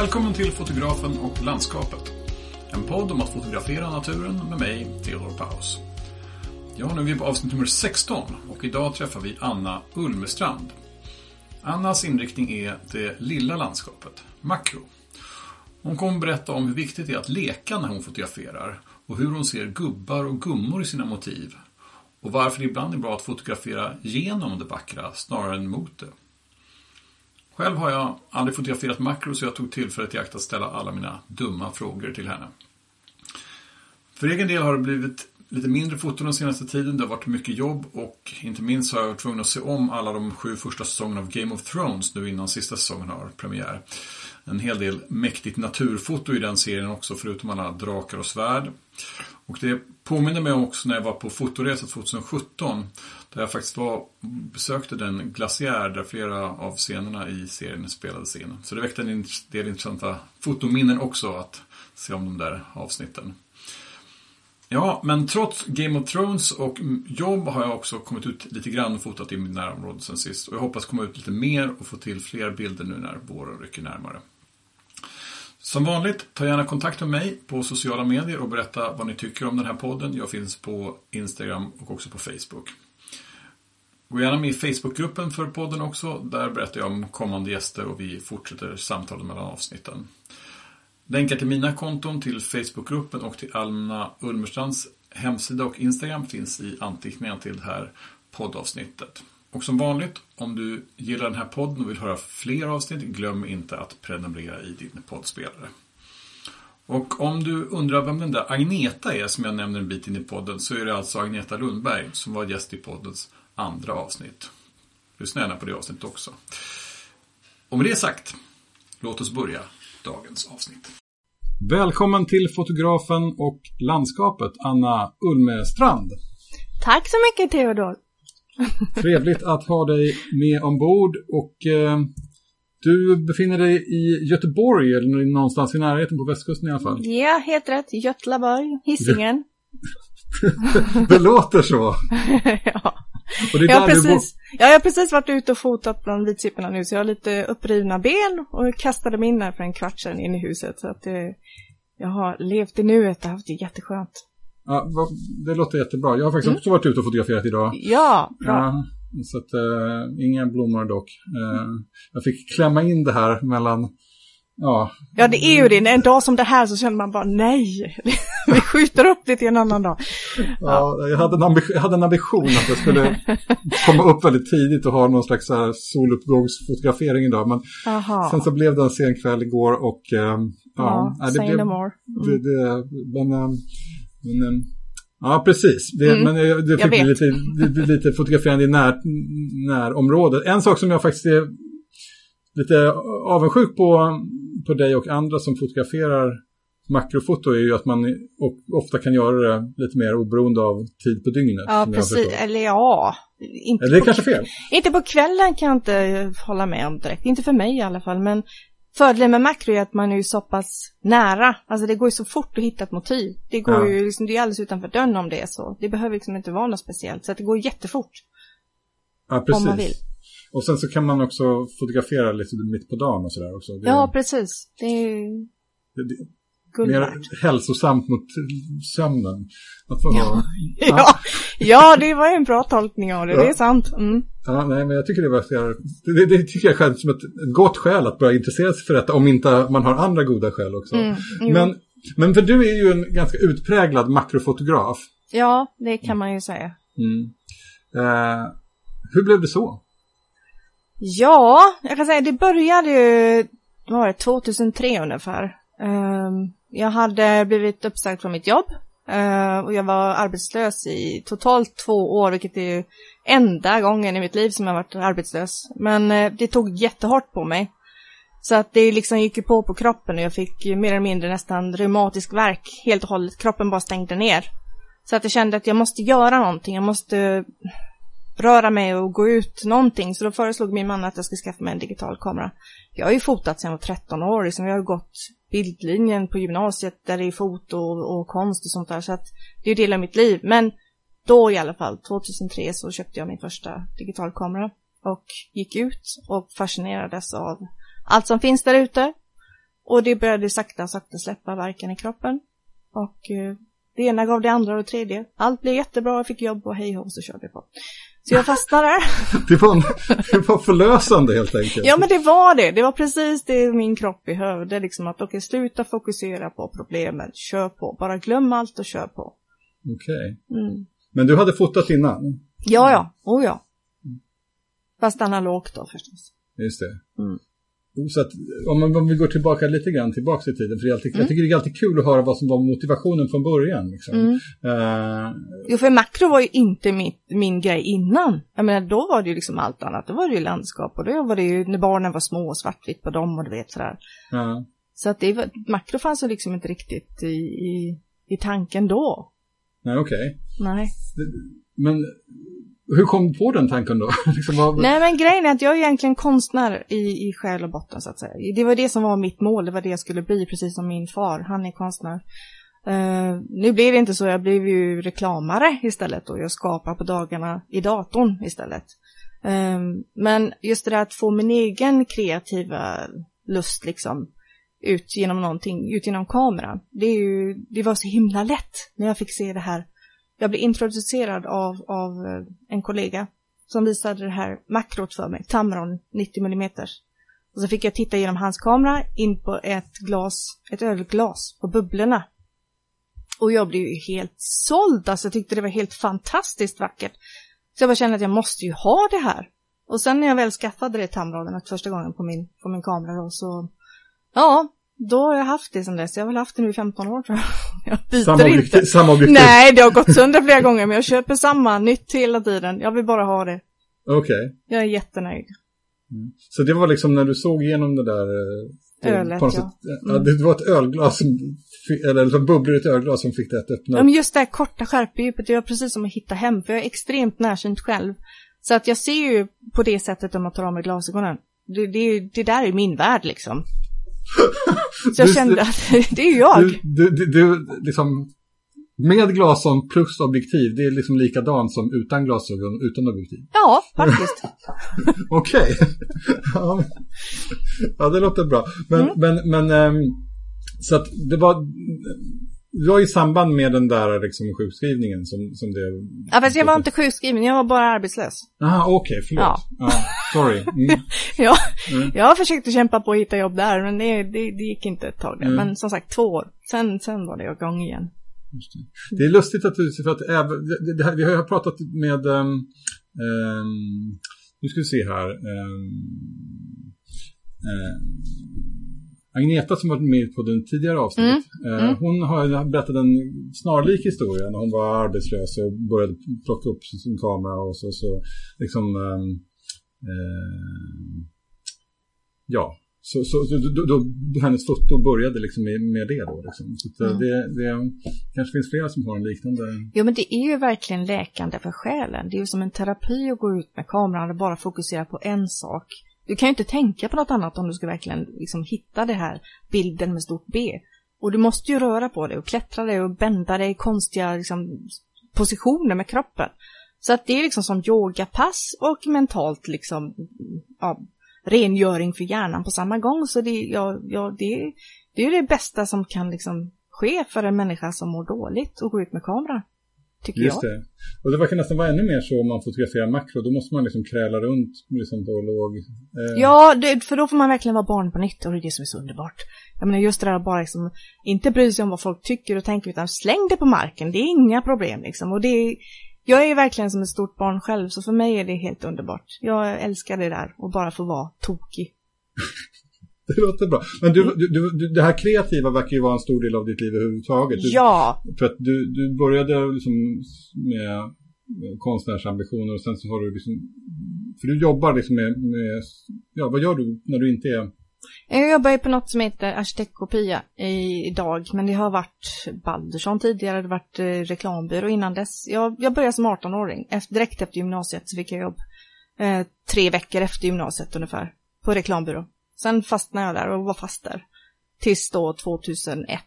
Välkommen till Fotografen och landskapet. En podd om att fotografera naturen med mig, Theodor Paus. Ja, nu är vi på avsnitt nummer 16 och idag träffar vi Anna Ulmestrand. Annas inriktning är det lilla landskapet, makro. Hon kommer berätta om hur viktigt det är att leka när hon fotograferar och hur hon ser gubbar och gummor i sina motiv. Och varför det ibland är bra att fotografera genom det vackra snarare än mot det. Själv har jag aldrig fotograferat makro så jag tog tillfället i akt att ställa alla mina dumma frågor till henne. För egen del har det blivit lite mindre foton den senaste tiden. Det har varit mycket jobb och inte minst har jag varit tvungen att se om alla de sju första säsongerna av Game of Thrones nu innan sista säsongen har premiär. En hel del mäktigt naturfoto i den serien också förutom alla drakar och svärd. Och det påminner mig också när jag var på fotoresa 2017 där jag faktiskt var besökte den glaciär där flera av scenerna i serien spelades in. Så det väckte en del intressanta fotominnen också att se om de där avsnitten. Ja, men trots Game of Thrones och jobb har jag också kommit ut lite grann och fotat i mitt närområde sen sist. Och jag hoppas komma ut lite mer och få till fler bilder nu när våren rycker närmare. Som vanligt, ta gärna kontakt med mig på sociala medier och berätta vad ni tycker om den här podden. Jag finns på Instagram och också på Facebook. Gå gärna med i Facebookgruppen för podden också. Där berättar jag om kommande gäster och vi fortsätter samtalen mellan avsnitten. Länkar till mina konton, till Facebookgruppen och till Alma Ulmerstrands hemsida och Instagram finns i anteckningarna till det här poddavsnittet. Och som vanligt, om du gillar den här podden och vill höra fler avsnitt, glöm inte att prenumerera i din poddspelare. Och om du undrar vem den där Agneta är som jag nämner en bit in i podden så är det alltså Agneta Lundberg som var gäst i poddens andra avsnitt. Lyssna gärna på det avsnittet också. Och med det sagt, låt oss börja dagens avsnitt. Välkommen till fotografen och landskapet, Anna Ulmestrand. Tack så mycket Theodor. Trevligt att ha dig med ombord och eh, du befinner dig i Göteborg eller någonstans i närheten på västkusten i alla fall. Ja, helt rätt. Götlaborg, Hisingen. det låter så. ja. jag, har precis, jag har precis varit ute och fotat bland vitsipporna nu så jag har lite upprivna ben och kastade mig in här för en kvart sedan in i huset. Så att eh, jag har levt i nuet och haft det jätteskönt. Ja, det låter jättebra. Jag har faktiskt mm. också varit ute och fotograferat idag. Ja, bra. Ja, så att, uh, inga blommor dock. Uh, jag fick klämma in det här mellan Ja. ja, det är ju det. En dag som det här så känner man bara nej, vi skjuter upp det till en annan dag. Ja, ja jag, hade en ambition, jag hade en ambition att jag skulle komma upp väldigt tidigt och ha någon slags soluppgångsfotografering idag. Men Aha. sen så blev det en sen kväll igår och um, ja, ja, det blev, no more. Mm. Det, det, men, um, men um, Ja, precis. Det, mm. Men det fick bli lite, lite, lite fotograferande i när, närområdet. En sak som jag faktiskt är lite avundsjuk på, på dig och andra som fotograferar makrofoto är ju att man ofta kan göra det lite mer oberoende av tid på dygnet. Ja, precis. Eller ja. Inte Eller det är kanske fel. Inte på kvällen kan jag inte hålla med om direkt. Inte för mig i alla fall. Men fördelen med makro är att man är ju så pass nära. Alltså det går ju så fort att hitta ett motiv. Det går ja. ju liksom, det är alldeles utanför dörren om det är så. Det behöver liksom inte vara något speciellt. Så att det går jättefort. Ja, precis. Om man vill. Och sen så kan man också fotografera lite mitt på dagen och sådär också. Det ja, precis. Det är det, det, mer hälsosamt mot sömnen. Att få ja. ja. ja, det var en bra tolkning av det. Ja. Det är sant. Mm. Ja, nej, men jag tycker det var det, det tycker jag själv som ett, gott skäl att börja intressera sig för detta. Om inte man har andra goda skäl också. Mm, men, men för du är ju en ganska utpräglad makrofotograf. Ja, det kan man ju säga. Mm. Eh, hur blev det så? Ja, jag kan säga det började ju, var det 2003 ungefär. Um, jag hade blivit uppsagd från mitt jobb uh, och jag var arbetslös i totalt två år, vilket är ju enda gången i mitt liv som jag varit arbetslös. Men eh, det tog jättehårt på mig. Så att det liksom gick ju på på kroppen och jag fick mer eller mindre nästan reumatisk verk helt och hållet. Kroppen bara stängde ner. Så att jag kände att jag måste göra någonting. Jag måste röra mig och gå ut någonting. Så då föreslog min man att jag skulle skaffa mig en digital kamera. Jag har ju fotat sedan jag var 13 år, liksom jag har gått bildlinjen på gymnasiet där det är foto och, och konst och sånt där. Så att det är ju del av mitt liv. Men då i alla fall, 2003 så köpte jag min första digitalkamera och gick ut och fascinerades av allt som finns där ute. Och det började sakta, sakta släppa verken i kroppen. Och eh, det ena gav det andra och det tredje. Allt blev jättebra, jag fick jobb och hej och så körde jag på. Så jag fastnade där. det, var, det var förlösande helt enkelt. Ja men det var det. Det var precis det min kropp behövde. Liksom att okej, okay, sluta fokusera på problemen. Kör på. Bara glöm allt och kör på. Okej. Okay. Mm. Men du hade fotat innan? Ja, ja. Oh ja. Fast analogt då förstås. Just det. Mm. Så att om, man, om vi går tillbaka lite grann tillbaka i tiden, för alltid, mm. jag tycker det är alltid kul att höra vad som var motivationen från början. Liksom. Mm. Uh, jo, för makro var ju inte mitt, min grej innan. Jag menar, då var det ju liksom allt annat. Då var det ju landskap och då var det ju när barnen var små och svartvitt på dem och du vet sådär. Uh. Så att det var, makro fanns ju liksom inte riktigt i, i, i tanken då. Nej, okej. Okay. Nej. Men hur kom du på den tanken då? liksom vad... Nej men grejen är att jag är egentligen konstnär i, i själ och botten så att säga. Det var det som var mitt mål, det var det jag skulle bli, precis som min far, han är konstnär. Uh, nu blev det inte så, jag blev ju reklamare istället och jag skapar på dagarna i datorn istället. Uh, men just det där att få min egen kreativa lust liksom ut genom någonting, ut genom kameran. Det, är ju, det var så himla lätt när jag fick se det här jag blev introducerad av, av eh, en kollega som visade det här makrot för mig, Tamron 90 mm. Och så fick jag titta genom hans kamera in på ett glas, ett ölglas på bubblorna. Och jag blev ju helt såld, alltså jag tyckte det var helt fantastiskt vackert. Så jag bara kände att jag måste ju ha det här. Och sen när jag väl skaffade det Tamronet första gången på min, på min kamera då så, ja, då har jag haft det sedan dess. Jag har väl haft det nu i 15 år tror jag. Jag byter samma inte. Objektiv, samma objektiv? Nej, det har gått sönder flera gånger men jag köper samma, nytt hela tiden. Jag vill bara ha det. Okej. Okay. Jag är jättenöjd. Mm. Så det var liksom när du såg igenom det där... Eh, Ölet, ja. Sätt, mm. Det var ett ölglas, som, eller liksom bubblor i ett ölglas som fick det att öppna. Ja, men just det här korta skärpedjupet, det var precis som att hitta hem. För jag är extremt närsynt själv. Så att jag ser ju på det sättet om man tar av mig glasögonen. Det, det, det där är min värld liksom. Så jag du, kände att det är jag. Du, du, du, liksom, med glasögon plus objektiv, det är liksom likadant som utan glasögon utan objektiv? Ja, faktiskt. Okej. ja. ja, det låter bra. Men, mm. men, men ähm, så att det var det var i samband med den där liksom, sjukskrivningen som, som det... Ja, fast jag var inte sjukskriven, jag var bara arbetslös. Jaha, okej, okay, förlåt. Ja. ja sorry. Mm. ja, mm. jag försökte kämpa på att hitta jobb där, men det, det, det gick inte ett tag där. Mm. Men som sagt, två år. Sen, sen var det igång igen. Det. det. är lustigt att du, för att även, det, här, vi har pratat med, um, um, nu ska vi se här, um, Agneta som varit med på den tidigare avsnittet, mm. Eh, mm. hon har berättat en snarlik historia när hon var arbetslös och började plocka upp sin kamera och så, så liksom, um, uh, ja, så, så, så då, då, hennes foto började liksom med, med det då. Liksom. Så mm. det, det kanske finns flera som har en liknande... Jo, men det är ju verkligen läkande för själen. Det är ju som en terapi att gå ut med kameran och bara fokusera på en sak. Du kan ju inte tänka på något annat om du ska verkligen liksom hitta det här bilden med stort B. Och du måste ju röra på dig och klättra dig och bända dig i konstiga liksom, positioner med kroppen. Så att det är liksom som yogapass och mentalt liksom, ja, rengöring för hjärnan på samma gång. Så det, ja, ja, det, det är det bästa som kan liksom ske för en människa som mår dåligt och gå ut med kameran. Tycker Just jag. det. Och det verkar nästan vara ännu mer så om man fotograferar makro. Då måste man liksom kräla runt liksom på låg... Eh. Ja, det, för då får man verkligen vara barn på nytt och det är det som är så underbart. Jag menar just det där att bara liksom inte bry sig om vad folk tycker och tänker utan släng det på marken. Det är inga problem liksom. Och det är, jag är verkligen som ett stort barn själv så för mig är det helt underbart. Jag älskar det där och bara få vara tokig. Det låter bra. Men du, du, du, det här kreativa verkar ju vara en stor del av ditt liv överhuvudtaget. Du, ja. För att du, du började liksom med konstnärsambitioner och sen så har du liksom, för du jobbar liksom med, med ja vad gör du när du inte är jag jobbar ju på något som heter arkitektkopia idag, men det har varit Baldersson tidigare, det har varit eh, reklambyrå innan dess. Jag, jag började som 18-åring, efter, direkt efter gymnasiet så fick jag jobb. Eh, tre veckor efter gymnasiet ungefär, på reklambyrå. Sen fastnade jag där och var fast där. Tills då 2001,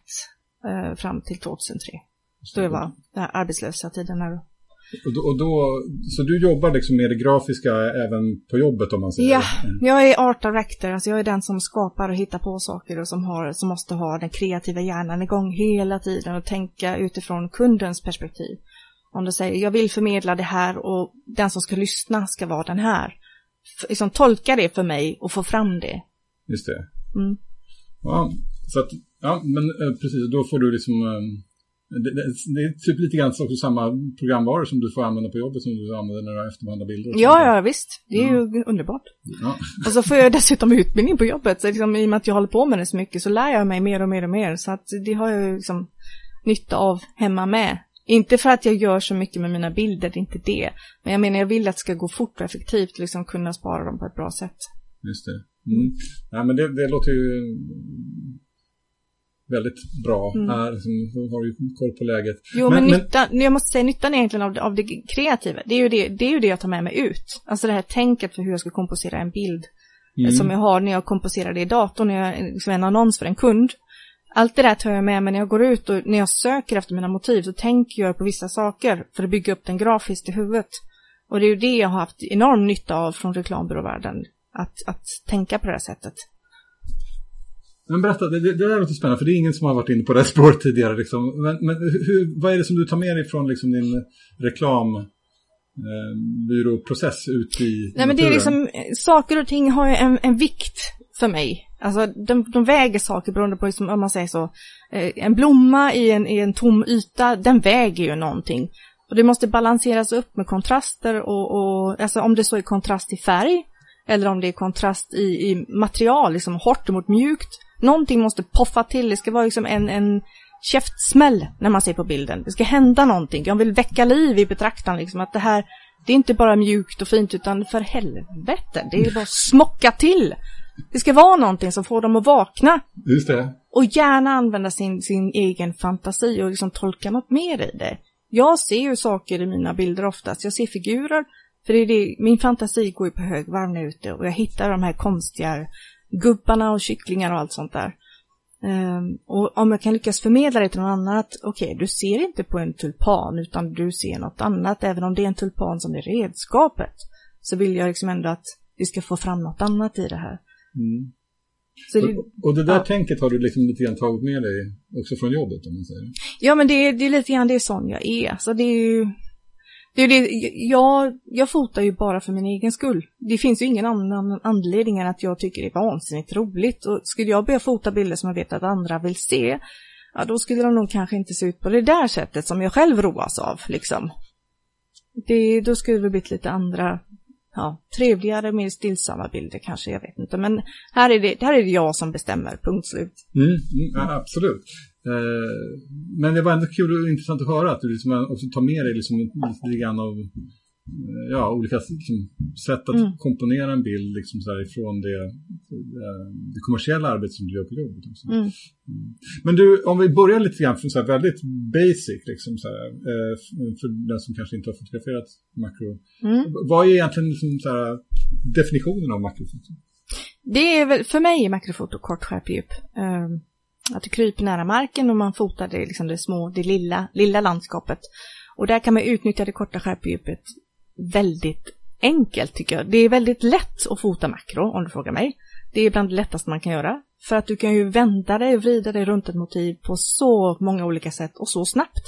eh, fram till 2003. Då jag var den arbetslösa tiden här. Och då, och då, så du jobbar liksom med det grafiska även på jobbet om man säger? Ja, jag är art director, alltså jag är den som skapar och hittar på saker och som, har, som måste ha den kreativa hjärnan igång hela tiden och tänka utifrån kundens perspektiv. Om du säger, jag vill förmedla det här och den som ska lyssna ska vara den här. Liksom tolka det för mig och få fram det. Just det. Mm. Ja, så att, ja, men eh, precis, då får du liksom eh, det, det, det, är typ lite grann också samma programvaror som du får använda på jobbet som du använder när du efterbehandlar bilder. Ja, ja, visst. Det är mm. ju underbart. Ja. Och så får jag dessutom utbildning på jobbet. Så liksom, I och med att jag håller på med det så mycket så lär jag mig mer och mer och mer. Så att det har jag liksom nytta av hemma med. Inte för att jag gör så mycket med mina bilder, det är inte det. Men jag menar, jag vill att det ska gå fort och effektivt och liksom kunna spara dem på ett bra sätt. Just det. Mm. Ja, men det, det låter ju väldigt bra. Mm. Är, liksom, har ju koll på läget. Jo, men, men nyttan, jag måste säga nyttan egentligen av, av det kreativa, det är, ju det, det är ju det jag tar med mig ut. Alltså det här tänket för hur jag ska komposera en bild. Mm. Som jag har när jag komposerar det i datorn, när jag liksom en annons för en kund. Allt det där tar jag med mig när jag går ut och när jag söker efter mina motiv så tänker jag på vissa saker för att bygga upp den grafiskt i huvudet. Och det är ju det jag har haft enorm nytta av från reklambyråvärlden. Att, att tänka på det här sättet. Men berätta, det, det där låter spännande för det är ingen som har varit inne på det spåret tidigare. Liksom. Men, men hur, vad är det som du tar med dig från liksom, din reklambyråprocess eh, ut i Nej, men det är liksom, saker och ting har en, en vikt för mig. Alltså de, de väger saker beroende på, liksom, om man säger så, eh, en blomma i en, i en tom yta, den väger ju någonting. Och det måste balanseras upp med kontraster och, och alltså om det så är kontrast i färg, eller om det är kontrast i, i material, liksom hårt mot mjukt, Någonting måste poffa till, det ska vara liksom en, en käftsmäll när man ser på bilden. Det ska hända någonting, jag vill väcka liv i betraktaren liksom att det här, det är inte bara mjukt och fint utan för helvete, det är bara smocka till. Det ska vara någonting som får dem att vakna. Just det. Och gärna använda sin, sin egen fantasi och liksom tolka något mer i det. Jag ser ju saker i mina bilder oftast. Jag ser figurer, för det är det, min fantasi går ju på högvarv är ute och jag hittar de här konstiga gubbarna och kycklingar och allt sånt där. Um, och om jag kan lyckas förmedla det till någon annan att okej, okay, du ser inte på en tulpan utan du ser något annat, även om det är en tulpan som är redskapet, så vill jag liksom ändå att vi ska få fram något annat i det här. Mm. Det, och, och, det där ja. tänket har du liksom lite grann tagit med dig också från jobbet om man säger? Ja, men det, det är lite grann det är sån jag är. Så det är ju det är det, jag, jag fotar ju bara för min egen skull. Det finns ju ingen annan anledning än att jag tycker det är vansinnigt roligt. Och skulle jag börja fota bilder som jag vet att andra vill se, ja då skulle de nog kanske inte se ut på det där sättet som jag själv roas av, liksom. Det, då skulle det blivit lite andra, ja, trevligare, mer stillsamma bilder kanske, jag vet inte. Men här är det, här är det jag som bestämmer, punkt slut. Mm, mm, ja, absolut. Eh, men det var ändå kul och intressant att höra att du liksom också tar med dig liksom lite grann av eh, ja, olika liksom, sätt att mm. komponera en bild liksom så här, ifrån det, eh, det kommersiella arbetet som du gör på jobbet. Också. Mm. Mm. Men du, om vi börjar lite grann från så här väldigt basic, liksom så här, för den som kanske inte har fotograferat makro. Mm. Vad är egentligen liksom så här, definitionen av makrofoto? Det är väl, för mig är makrofoto kort skärpedjup. Um att det kryper nära marken och man fotar det, liksom det små, det lilla, lilla landskapet. Och där kan man utnyttja det korta skärpedjupet väldigt enkelt tycker jag. Det är väldigt lätt att fota makro om du frågar mig. Det är bland det lättaste man kan göra. För att du kan ju vända dig och vrida dig runt ett motiv på så många olika sätt och så snabbt.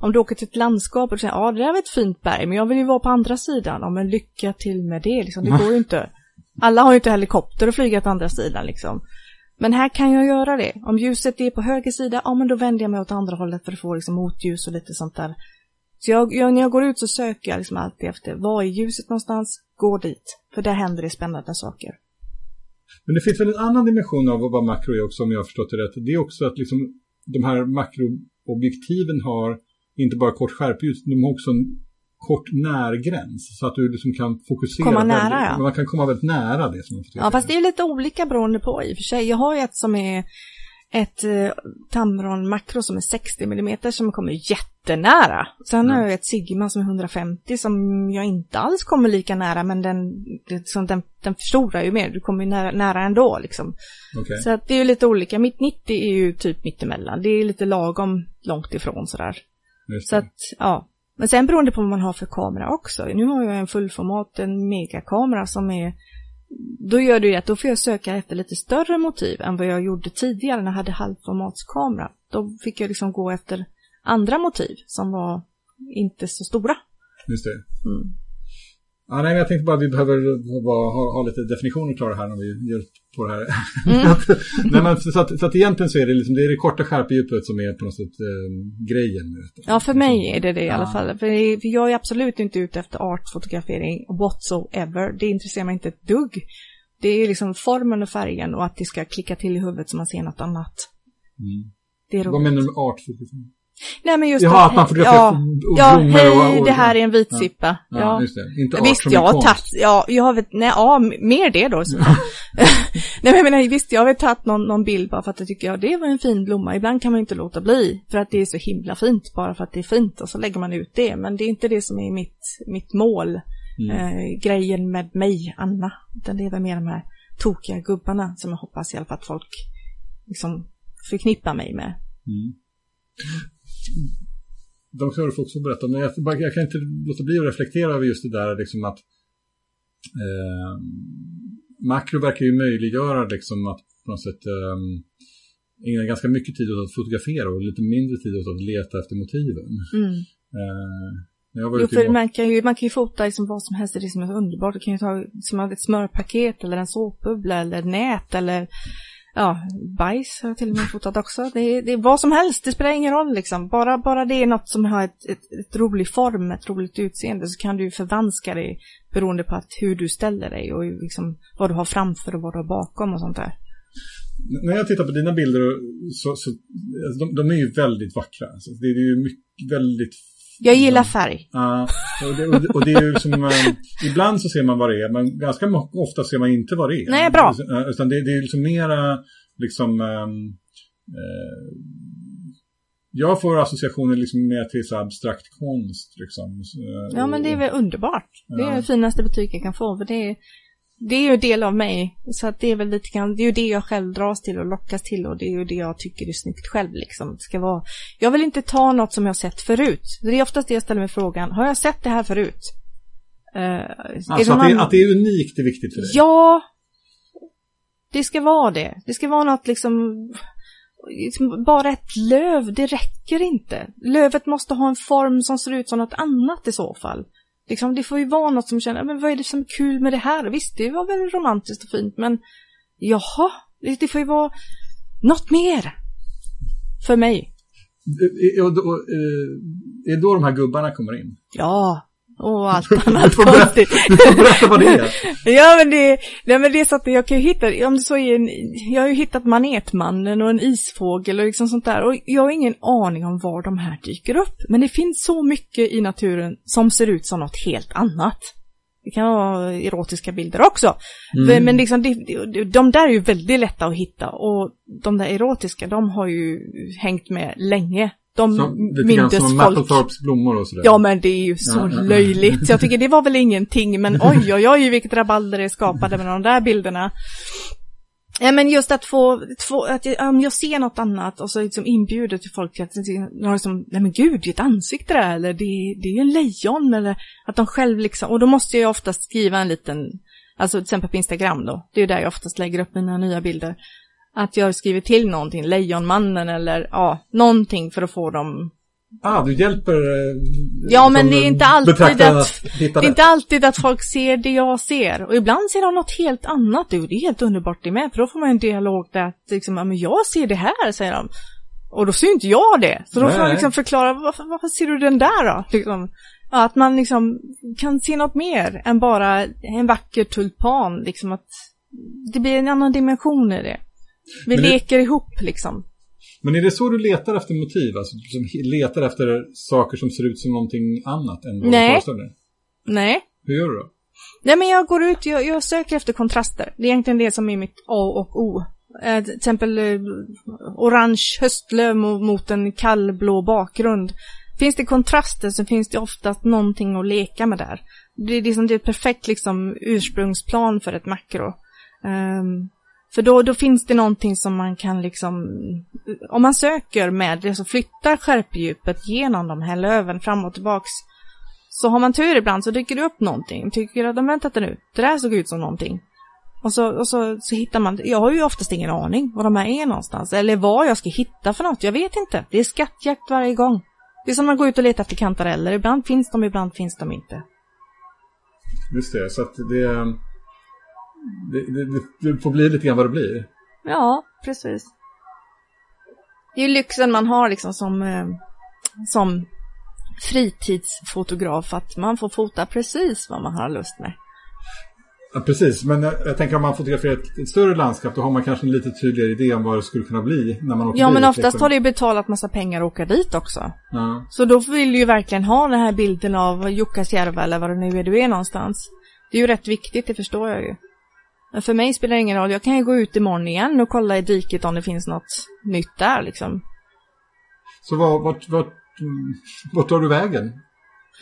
Om du åker till ett landskap och säger ja det där var ett fint berg men jag vill ju vara på andra sidan. Ja men lycka till med det liksom, det går ju inte. Alla har ju inte helikopter och flyga till andra sidan liksom. Men här kan jag göra det. Om ljuset är på höger sida, ja men då vänder jag mig åt andra hållet för att få liksom motljus och lite sånt där. Så jag, jag, när jag går ut så söker jag liksom alltid efter, var är ljuset någonstans? Gå dit. För där händer det spännande saker. Men det finns väl en annan dimension av vad makro är också om jag har förstått det rätt. Det är också att liksom de här makroobjektiven har inte bara kort skärpljus, de har också en kort närgräns så att du liksom kan fokusera. Komma nära väldigt, ja. Man kan komma väldigt nära det som man Ja fast det är lite olika beroende på i och för sig. Jag har ju ett som är ett eh, Tamron makro som är 60 mm som kommer jättenära. Sen mm. har jag ett Sigma som är 150 som jag inte alls kommer lika nära men den, liksom, den, den förstorar ju mer. Du kommer ju nära, nära ändå liksom. Okay. Så att det är ju lite olika. Mitt 90 är ju typ mittemellan. Det är lite lagom långt ifrån sådär. Så att, ja. Men sen beroende på vad man har för kamera också. Nu har jag en fullformat, en megakamera som är då gör det ju att då får jag söka efter lite större motiv än vad jag gjorde tidigare när jag hade halvformatskamera. Då fick jag liksom gå efter andra motiv som var inte så stora. Just det. Mm. Ja, nej, jag tänkte bara att vi behöver ha, ha, lite definitioner klara här när vi gör på det här. Mm. nej, men, så, att, så att egentligen så är det, liksom, det, är det korta skärpedjupet som är på något sätt eh, grejen med detta. Ja, för mig är det det i alla fall. För, för jag är absolut inte ute efter artfotografering whatsoever. Det intresserar mig inte ett dugg. Det är liksom formen och färgen och att det ska klicka till i huvudet så man ser något annat. Mm. Det är roligt. Vad menar du med artfotografering? Nej men just Jaha, att, man fotograferar ja, ja, hej, och, och, det här är en vitsippa. Ja, ja. just det. Inte visst, jag har tagit, ja, jag har väl, nej, ja, mer det då. nej men jag menar, visst, jag har väl tagit någon, någon bild bara för att jag tycker, ja, det var en fin blomma. Ibland kan man inte låta bli, för att det är så himla fint, bara för att det är fint, och så lägger man ut det. Men det är inte det som är mitt, mitt mål, mm. eh, grejen med mig, Anna. Utan det är väl mer de här tokiga gubbarna som jag hoppas i alla fall att folk liksom förknippar mig med. Mm de få också berätta, men jag, jag, kan inte låta bli att reflektera över just det där liksom att eh, makro verkar ju möjliggöra liksom att på något sätt eh, ägna ganska mycket tid åt att fotografera och lite mindre tid åt att leta efter motiven. Mm. Eh, jo, för man kan, ju, man kan ju fota liksom vad som helst, det är som är underbart. Du kan ju ta som ett smörpaket eller en såpbubbla eller nät eller ja, bajs har jag till och med fotat också. Det är, det är vad som helst, det spelar ingen roll liksom. Bara, bara det är något som har ett, ett, ett roligt form, ett roligt utseende så kan du förvanska det beroende på att hur du ställer dig och liksom vad du har framför och vad du har bakom och sånt där. När jag tittar på dina bilder så, så alltså, de, de, är ju väldigt vackra. Alltså, det är ju mycket, väldigt jag gillar färg. Ja, och det, och det, och det är ju som, um, ibland så ser man vad det är, men ganska ofta ser man inte vad det är. Nej, bra. Utan det, det är liksom mera, liksom, um, eh, jag får associationer liksom mer till så abstrakt konst. Liksom. Ja, men det är väl underbart. Det är det finaste betyg jag kan få. För det är, det är ju en del av mig. Så att det är väl lite grann, det är ju det jag själv dras till och lockas till och det är ju det jag tycker är snyggt själv liksom. Det ska vara, jag vill inte ta något som jag sett förut. Det är oftast det jag ställer mig frågan, har jag sett det här förut? Uh, alltså att det, att det är unikt är viktigt för dig? Ja, det ska vara det. Det ska vara något liksom, liksom, bara ett löv, det räcker inte. Lövet måste ha en form som ser ut som något annat i så fall. Liksom, det får ju vara något som känner, men vad är det som är kul med det här? Visst, det var väl romantiskt och fint, men jaha, det, det får ju vara något mer. För mig. Och, och, och, är det då de här gubbarna kommer in? Ja, och allt annat konstigt. Du får berätta vad det är. ja, men det, nej, men det är så att jag kan ju hitta, om det så är en, jag har ju hittat manetmannen och en isfågel och liksom sånt där. Och jag har ingen aning om var de här dyker upp. Men det finns så mycket i naturen som ser ut som något helt annat. Det kan vara erotiska bilder också. Mm. Men liksom, de, de där är ju väldigt lätta att hitta och de där erotiska, de har ju hängt med länge. De som, lite grann som Mapplethorps blommor och sådär. Ja, men det är ju så ja, löjligt. Jag tycker det var väl ingenting, men oj, oj, oj, vilket rabalder det skapade med de där bilderna. Ja, men just att få, få att jag, om jag ser något annat och så liksom inbjuder till folk till att, liksom, nej men gud, det är ett ansikte där, eller det, det är en lejon, eller att de själv liksom, och då måste jag oftast skriva en liten, alltså till exempel på Instagram då, det är där jag oftast lägger upp mina nya bilder att jag skriver till någonting, Lejonmannen eller ja, någonting för att få dem Ah, du hjälper eh, Ja, men det är inte alltid att, att det är inte alltid att folk ser det jag ser. Och ibland ser de något helt annat. Det är helt underbart det med, för då får man en dialog där att liksom, ja, men jag ser det här, säger de. Och då ser inte jag det. Så då Nej. får man liksom förklara, varför, varför ser du den där då? Liksom, ja, att man liksom kan se något mer än bara en vacker tulpan, liksom att det blir en annan dimension i det. Vi men leker det... ihop liksom. Men är det så du letar efter motiv? Alltså du letar efter saker som ser ut som någonting annat än vad Nej. du föreställer? Nej. Hur gör du då? Nej men jag går ut, jag, jag söker efter kontraster. Det är egentligen det som är mitt A och O. Eh, till exempel eh, orange höstlöv mot en kallblå bakgrund. Finns det kontraster så finns det oftast någonting att leka med där. Det är liksom det är ett perfekt liksom ursprungsplan för ett makro. Um, för då, då finns det någonting som man kan liksom, om man söker med det så flyttar skärpedjupet genom de här löven fram och tillbaks. Så har man tur ibland så dyker det upp någonting. Tycker att de väntat nu, det där såg ut som någonting. Och så, och så, så hittar man, jag har ju oftast ingen aning var de här är någonstans. Eller vad jag ska hitta för något, jag vet inte. Det är skattjakt varje gång. Det är som att gå ut och leta efter kantareller. Ibland finns de, ibland finns de inte. Just det, så att det, det, det, det får bli lite grann vad det blir. Ja, precis. Det är ju lyxen man har liksom som, eh, som fritidsfotograf, att man får fota precis vad man har lust med. Ja, precis, men jag, jag tänker om man fotograferar ett, ett, större landskap då har man kanske en lite tydligare idé om vad det skulle kunna bli när man åker Ja, dit, men oftast liksom. har det ju betalat massa pengar att åka dit också. Ja. Så då vill du ju verkligen ha den här bilden av Jukkasjärva eller vad det nu är du är någonstans. Det är ju rätt viktigt, det förstår jag ju. Men för mig spelar det ingen roll, jag kan ju gå ut imorgon igen och kolla i diket om det finns något nytt där liksom. Så vart, vart, vart, mm, vart tar du vägen?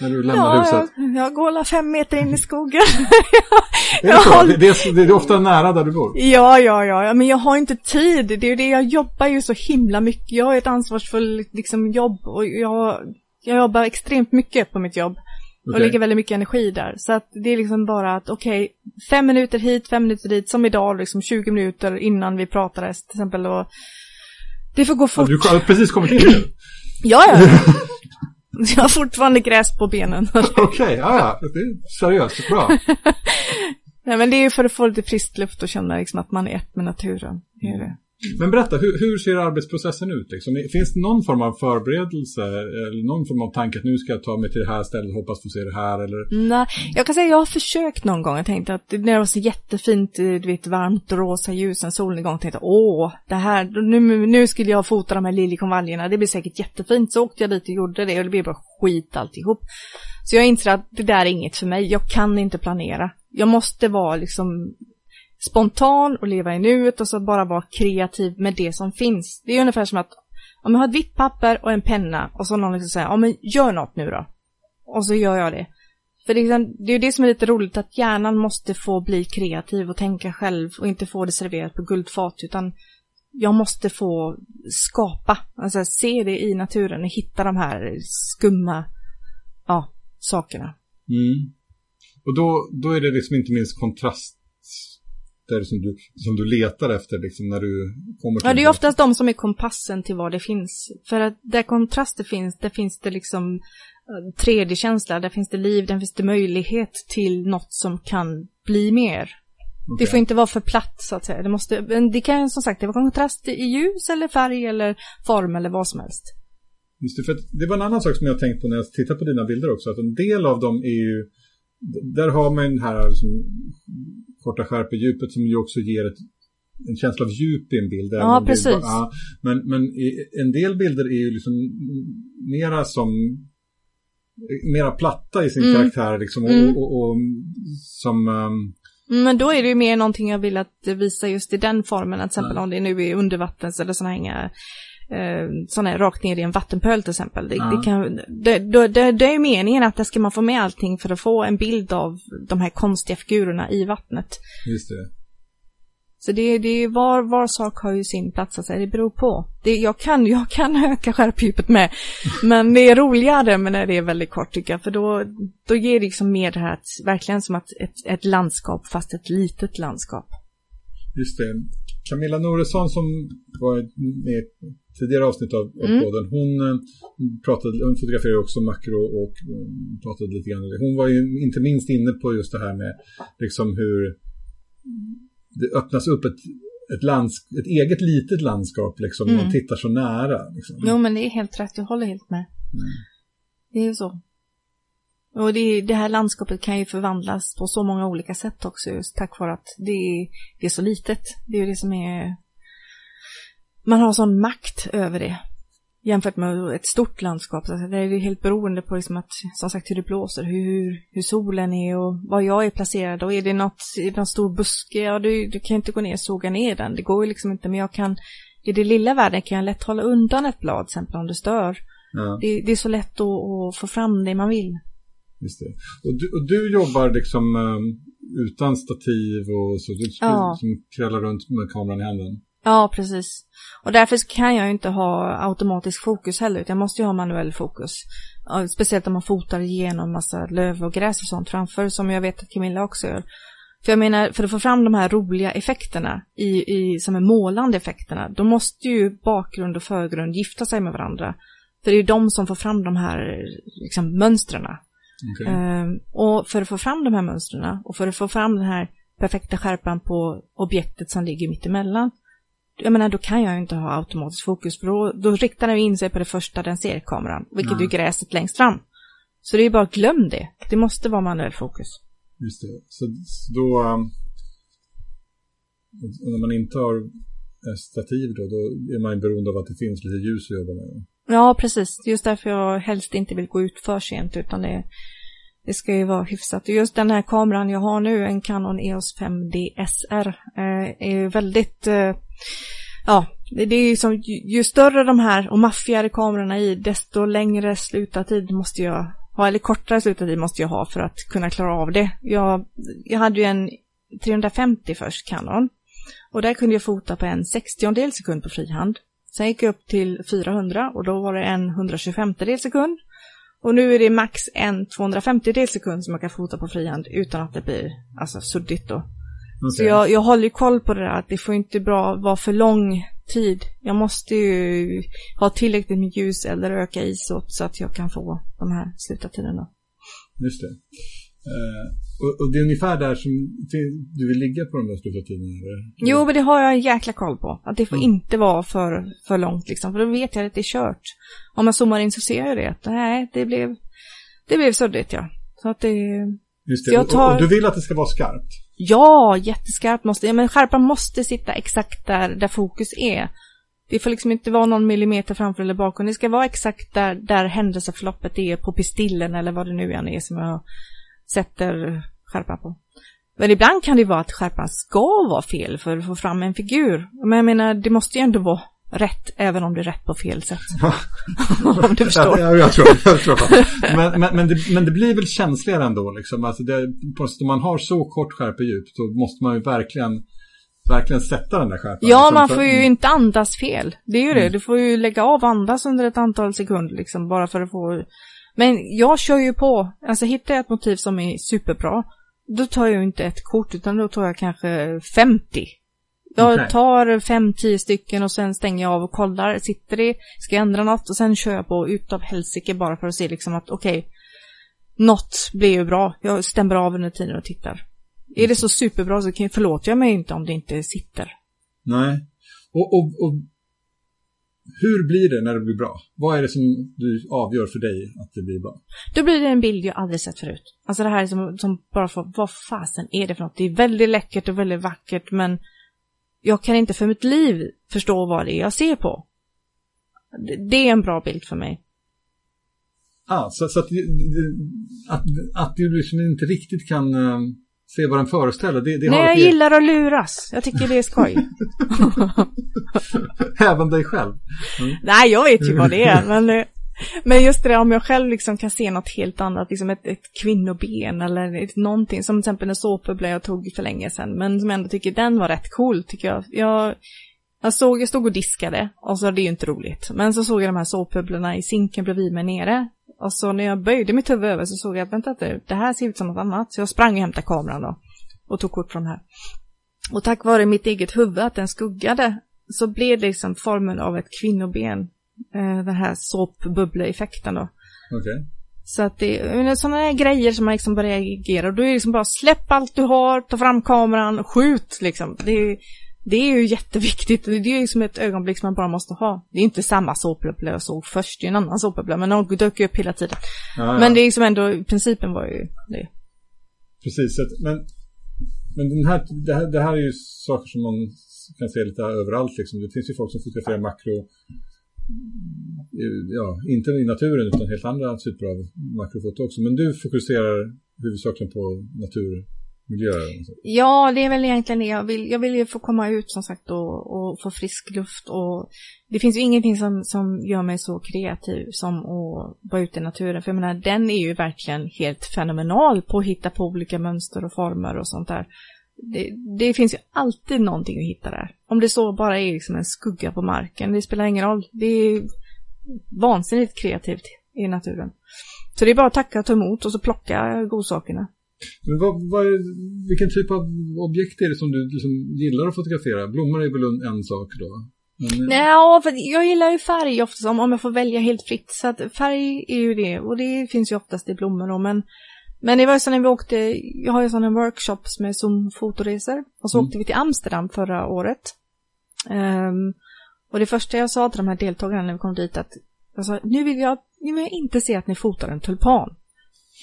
När du lämnar ja, huset? Jag, jag går alla fem meter in i skogen. Är det, så? Det, det, är, det är ofta nära där du bor? Ja, ja, ja, men jag har inte tid. Det är ju det, jag jobbar ju så himla mycket. Jag har ett ansvarsfullt liksom, jobb och jag, jag jobbar extremt mycket på mitt jobb. Och Okej. lägger väldigt mycket energi där. Så att det är liksom bara att okej, fem minuter hit, fem minuter dit, som idag, liksom 20 minuter innan vi pratades till exempel. Och det får gå Ja, fort. du har precis kommit in nu? Ja, ja. Jag har fortfarande gräs på benen. Okej, ja, ja. Det är seriöst. Bra. Nej, men det är ju för att få lite frisk luft och känna liksom att man är ett med naturen. Det är det. Men berätta, hur, hur ser arbetsprocessen ut? Liksom? Finns det någon form av förberedelse eller någon form av tanke att nu ska jag ta mig till det här stället och hoppas få se det här? Eller? Nej, jag kan säga att jag har försökt någon gång. Jag tänkte att när det var så jättefint, eh, du vet, varmt rosa ljus, en solnedgång, tänkte jag, åh, det här, nu, nu skulle jag fota de här liljekonvaljerna, det blir säkert jättefint. Så åkte jag dit och gjorde det och det blev bara skit alltihop. Så jag inser att det där är inget för mig, jag kan inte planera. Jag måste vara liksom spontan och leva i nuet och så bara vara kreativ med det som finns. Det är ungefär som att om jag har ett vitt papper och en penna och så någon liksom säger, ja men gör något nu då. Och så gör jag det. För det är, liksom, det ju det som är lite roligt, att hjärnan måste få bli kreativ och tänka själv och inte få det serverat på guldfat, utan jag måste få skapa, alltså se det i naturen och hitta de här skumma, ja, sakerna. Mm. Och då, då är det liksom inte minst kontrast där som du, som du letar efter liksom när du kommer till Ja, det är oftast de som är kompassen till vad det finns. För att där kontraster finns, där finns det liksom eh, 3D-känsla, där finns det liv, där finns det möjlighet till något som kan bli mer. Det Okej. får inte vara för platt så att säga. Det, måste, det kan som sagt det vara kontrast i ljus eller färg eller form eller vad som helst. Just det, för det var en annan sak som jag tänkt på när jag tittar på dina bilder också. Att en del av dem är ju, där har man den här liksom, korta skärpedjupet som ju också ger ett, en känsla av djup i en bild. Ja, precis. bara- ja, men men i, en del bilder är ju liksom mera som, mera platta i sin Mm. karaktär liksom. Och, Mm. och, och, som, ehm, Men då är det ju mer någonting jag vill att visa just i den formen, att till exempel om det nu är undervattens eller sådana här inga eh, sådana här rakt ner i en vattenpöl till exempel. Det, Ja. det, kan, det, det, det, är meningen att där ska man få med allting för att få en bild av de här konstiga figurerna i vattnet. just det. Så det, det är var, var sak har ju sin plats, alltså, det beror på. Det, jag, kan, jag kan öka skärpdjupet med, men det är roligare men när det är väldigt kort tycker jag, för då, då ger det liksom mer det här, att, verkligen som att ett, ett landskap, fast ett litet landskap. Just det. Camilla Noresson som var med tidigare avsnitt av, av Mm. podden, hon, eh, pratade, hon fotograferade också makro och eh, pratade lite grann. Hon var ju inte minst inne på just det här med liksom hur det öppnas upp ett, ett, lands, ett eget litet landskap liksom, Mm. man tittar så nära. Liksom. Jo, men det är helt rätt, jag håller helt med. Det är ju så. Och det, det här landskapet kan ju förvandlas på så många olika sätt också, just tack vare att det är, det är så litet. Det är ju det som är... Man har sån makt över det. Jämfört med ett stort landskap. Så det är ju helt beroende på liksom att, som sagt, hur det blåser, hur, hur solen är och var jag är placerad. Och är det något, är det någon stor buske, ja du, du kan inte gå ner och såga ner den. Det går ju liksom inte, men jag kan, i det lilla världen kan jag lätt hålla undan ett blad, till exempel om det stör. Ja, Det, det är så lätt att, att få fram det man vill. just det. Och, du, och du jobbar liksom, eh, utan stativ och så. Du Ja. som krallar runt med kameran i handen. Ja, precis. Och därför kan jag ju inte ha automatisk fokus heller, utan jag måste ju ha manuell fokus. Speciellt om man fotar igenom massa löv och gräs och sånt framför, som jag vet att Camilla också gör. För jag menar, för att få fram de här roliga effekterna, i, i, som är målande effekterna, då måste ju bakgrund och förgrund gifta sig med varandra. För det är ju de som får fram de här liksom, mönstren. Okej. Ehm, och för att få fram de här mönstren och för att få fram den här perfekta skärpan på objektet som ligger mitt emellan. Jag menar, då kan jag ju inte ha automatisk fokus, för då, då riktar den in sig på det första den ser, kameran, vilket Nej. är gräset längst fram. Så det är ju bara glöm det. Det måste vara manuell fokus. Just det. Så, så då... Um, när man inte har stativ då, då är man ju beroende av att det finns lite ljus att jobba med. Ja, precis. Just därför jag helst inte vill gå ut för sent, utan det, det ska ju vara hyfsat. Just den här kameran jag har nu, en Canon EOS 5D SR, eh, är ju väldigt, eh, ja, det, är ju som, ju, ju större de här och maffigare kamerorna i, desto längre slutartid måste jag ha, eller kortare slutartid måste jag ha för att kunna klara av det. Jag, jag hade ju en 350 först, Canon. Och där kunde jag fota på en 60 sekund på frihand. Sen gick jag upp till 400 och då var det en 125 sekund. Och nu är det max en 250 sekund som jag kan fota på frihand utan att det blir alltså suddigt då. Så Okej. jag, jag håller ju koll på det där att det får inte bra vara för lång tid. Jag måste ju ha tillräckligt med ljus eller öka isot så att jag kan få de här slutartiderna. Just det. Eh, och, och det är ungefär där som du vill ligga på de där slutartiderna? eller? Jo, men det har jag en jäkla koll på. Att det får Mm. inte vara för, för långt liksom. För då vet jag att det är kört. Om man zoomar in så ser jag det. att Nej, det blev, det blev suddigt ja. Så att det, Just det. jag Och- tar- Och, du vill att det ska vara skarpt? Ja, jätteskarpt måste, ja, men skärpan måste sitta exakt där, där fokus är. Det får liksom inte vara någon millimeter framför eller bakom. Det ska vara exakt där, där händelseförloppet är på pistillen eller vad det nu än är som jag sätter skärpan på. Men ibland kan det vara att skärpan ska vara fel för att få fram en figur. Men jag menar, det måste ju ändå vara rätt, även om det är rätt på fel sätt. om du förstår. Ja, jag tror, jag tror men, men, men, det, men det blir väl känsligare ändå liksom. Alltså det, om man har så kort skärpedjup då måste man ju verkligen, verkligen sätta den där skärpan. Ja, liksom, man får ju inte andas fel. Det är ju det. Mm. Du får ju lägga av andas under ett antal sekunder liksom, bara för att få... Men jag kör ju på. Alltså hittar jag ett motiv som är superbra, då tar jag ju inte ett kort, utan då tar jag kanske 50. Jag tar 5-10 stycken och sen stänger jag av och kollar. Sitter det? Ska jag ändra något? Och sen kör jag på utav helsike bara för att se liksom att okej, något blir ju bra. Jag stämmer av under tiden och tittar. Är det så superbra så kan, förlåter jag mig inte om det inte sitter. Nej. Och, och, och hur blir det när det blir bra? Vad är det som du avgör för dig att det blir bra? Då blir det en bild jag aldrig sett förut. Alltså det här är som, som bara får, vad fasen är det för något? Det är väldigt läckert och väldigt vackert men jag kan inte för mitt liv förstå vad det är jag ser på. Det, är en bra bild för mig. Ah, så, så att, att, att du liksom inte riktigt kan eh, se vad den föreställer, det, det Nej, har jag gillar att luras. Jag tycker det är skoj. Även dig själv. Nej, jag vet ju vad det är, men, eh, men just det där om jag själv liksom kan se något helt annat, liksom ett, ett kvinnoben eller ett, någonting, som till exempel en såpbubbla jag tog för länge sedan, men som jag ändå tycker den var rätt cool, tycker jag. Jag, jag såg, jag stod och diskade, och så det är ju inte roligt, men så såg jag de här såpbubblorna i sinken bredvid mig nere, och så när jag böjde mitt huvud över så såg jag, vänta nu, det här ser ut som något annat, så jag sprang och hämtade kameran då, och tog kort från de här. Och tack vare mitt eget huvud, att den skuggade, så blev det liksom formen av ett kvinnoben. Eh, den här såpbubbleeffekten då. Okej. Så att det är sådana här grejer som man liksom börjar reagera. Och då är det liksom bara släpp allt du har, ta fram kameran, skjut liksom. Det är, det är ju jätteviktigt. Det är ju som ett ögonblick som man bara måste ha. Det är inte samma såpbubbla jag såg först, det är en annan såpbubbla. Men de dök ju upp hela tiden. Ja, ja. Men det är liksom ändå, principen var ju det. Precis, men, men den här, det, här, det här är ju saker som man kan se lite överallt. Liksom. Det finns ju folk som fotograferar makro, Eh, ja, inte i naturen utan helt andra typer av makrofoto också. Men du fokuserar huvudsakligen på naturmiljöer? Ja, det är väl egentligen det jag vill. Jag vill ju få komma ut som sagt och, och få frisk luft och det finns ju ingenting som, som gör mig så kreativ som att vara ute i naturen. För jag menar, den är ju verkligen helt fenomenal på att hitta på olika mönster och former och sånt där. Det, det finns ju alltid någonting att hitta där. Om det så bara är liksom en skugga på marken, det spelar ingen roll. Det är vansinnigt kreativt i naturen. Så det är bara att tacka och ta emot och så plocka godsakerna. Men vad, vad är, vilken typ av objekt är det som du liksom gillar att fotografera? Blommor är väl en sak då? Men... Nej, för jag gillar ju färg oftast om, om jag får välja helt fritt. Så att färg är ju det och det finns ju oftast i blommor då. Men, men det var ju så när vi åkte, jag har ju sådana workshops med Zoom-fotoresor. Och så mm. åkte vi till Amsterdam förra året. Um, och det första jag sa till de här deltagarna när vi kom dit att jag sa, nu vill jag, nu vill jag inte se att ni fotar en tulpan.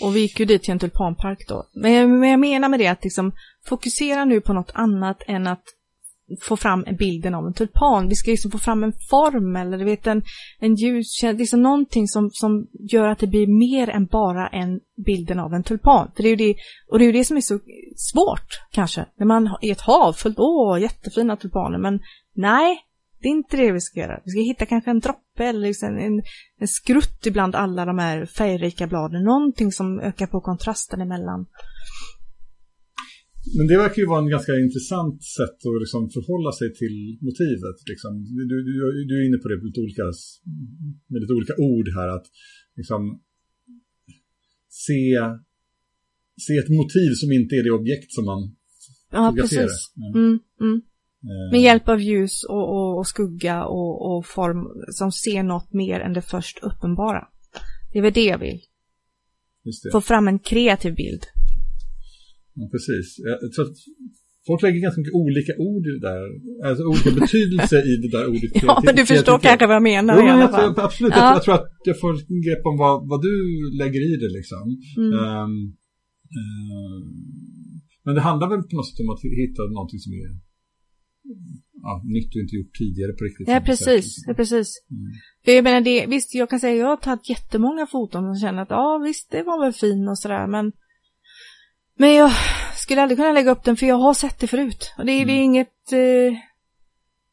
Och vi gick ju dit till en tulpanpark då. Men, men jag menar med det att liksom fokusera nu på något annat än att få fram bilden av en tulpan. Vi ska liksom få fram en form eller du vet en, en ljus, liksom någonting som, som gör att det blir mer än bara en bilden av en tulpan. För det är ju det, och det är ju det som är så svårt kanske. När man är ett hav fullt, åh, jättefina tulpaner, men nej, det är inte det vi ska göra. Vi ska hitta kanske en droppe eller liksom en, en skrutt ibland alla de här färgrika bladen. Någonting som ökar på kontrasten emellan. Men det verkar ju vara en ganska intressant sätt att liksom förhålla sig till motivet. Liksom. Du, du, du, är inne på det med lite, olika, med lite olika ord här. Att liksom se, se ett motiv som inte är det objekt som man Ja, precis. Mm, mm. Eh. Med hjälp av ljus och, och, och skugga och, och, form som ser något mer än det först uppenbara. Det är väl det jag vill. Få fram en kreativ bild. Ja, precis. Jag tror att folk lägger ganska mycket olika ord i det där. Alltså olika betydelse i det där ordet. ja, men du förstår kanske vad jag menar jo, i alla fall. Jag, absolut, ja. jag, tror att jag får grepp om vad, vad du lägger i det liksom. Mm. Um, um, men det handlar väl på något sätt om att hitta någonting som är ja, nytt och inte gjort tidigare på riktigt. Ja, precis. Ja, precis. Mm. För jag menar, det, visst, jag kan säga jag har tagit jättemånga foton och känner att ja, visst, det var väl fin och sådär, men men jag skulle aldrig kunna lägga upp den för jag har sett det förut. Och det, mm. det är mm. inget...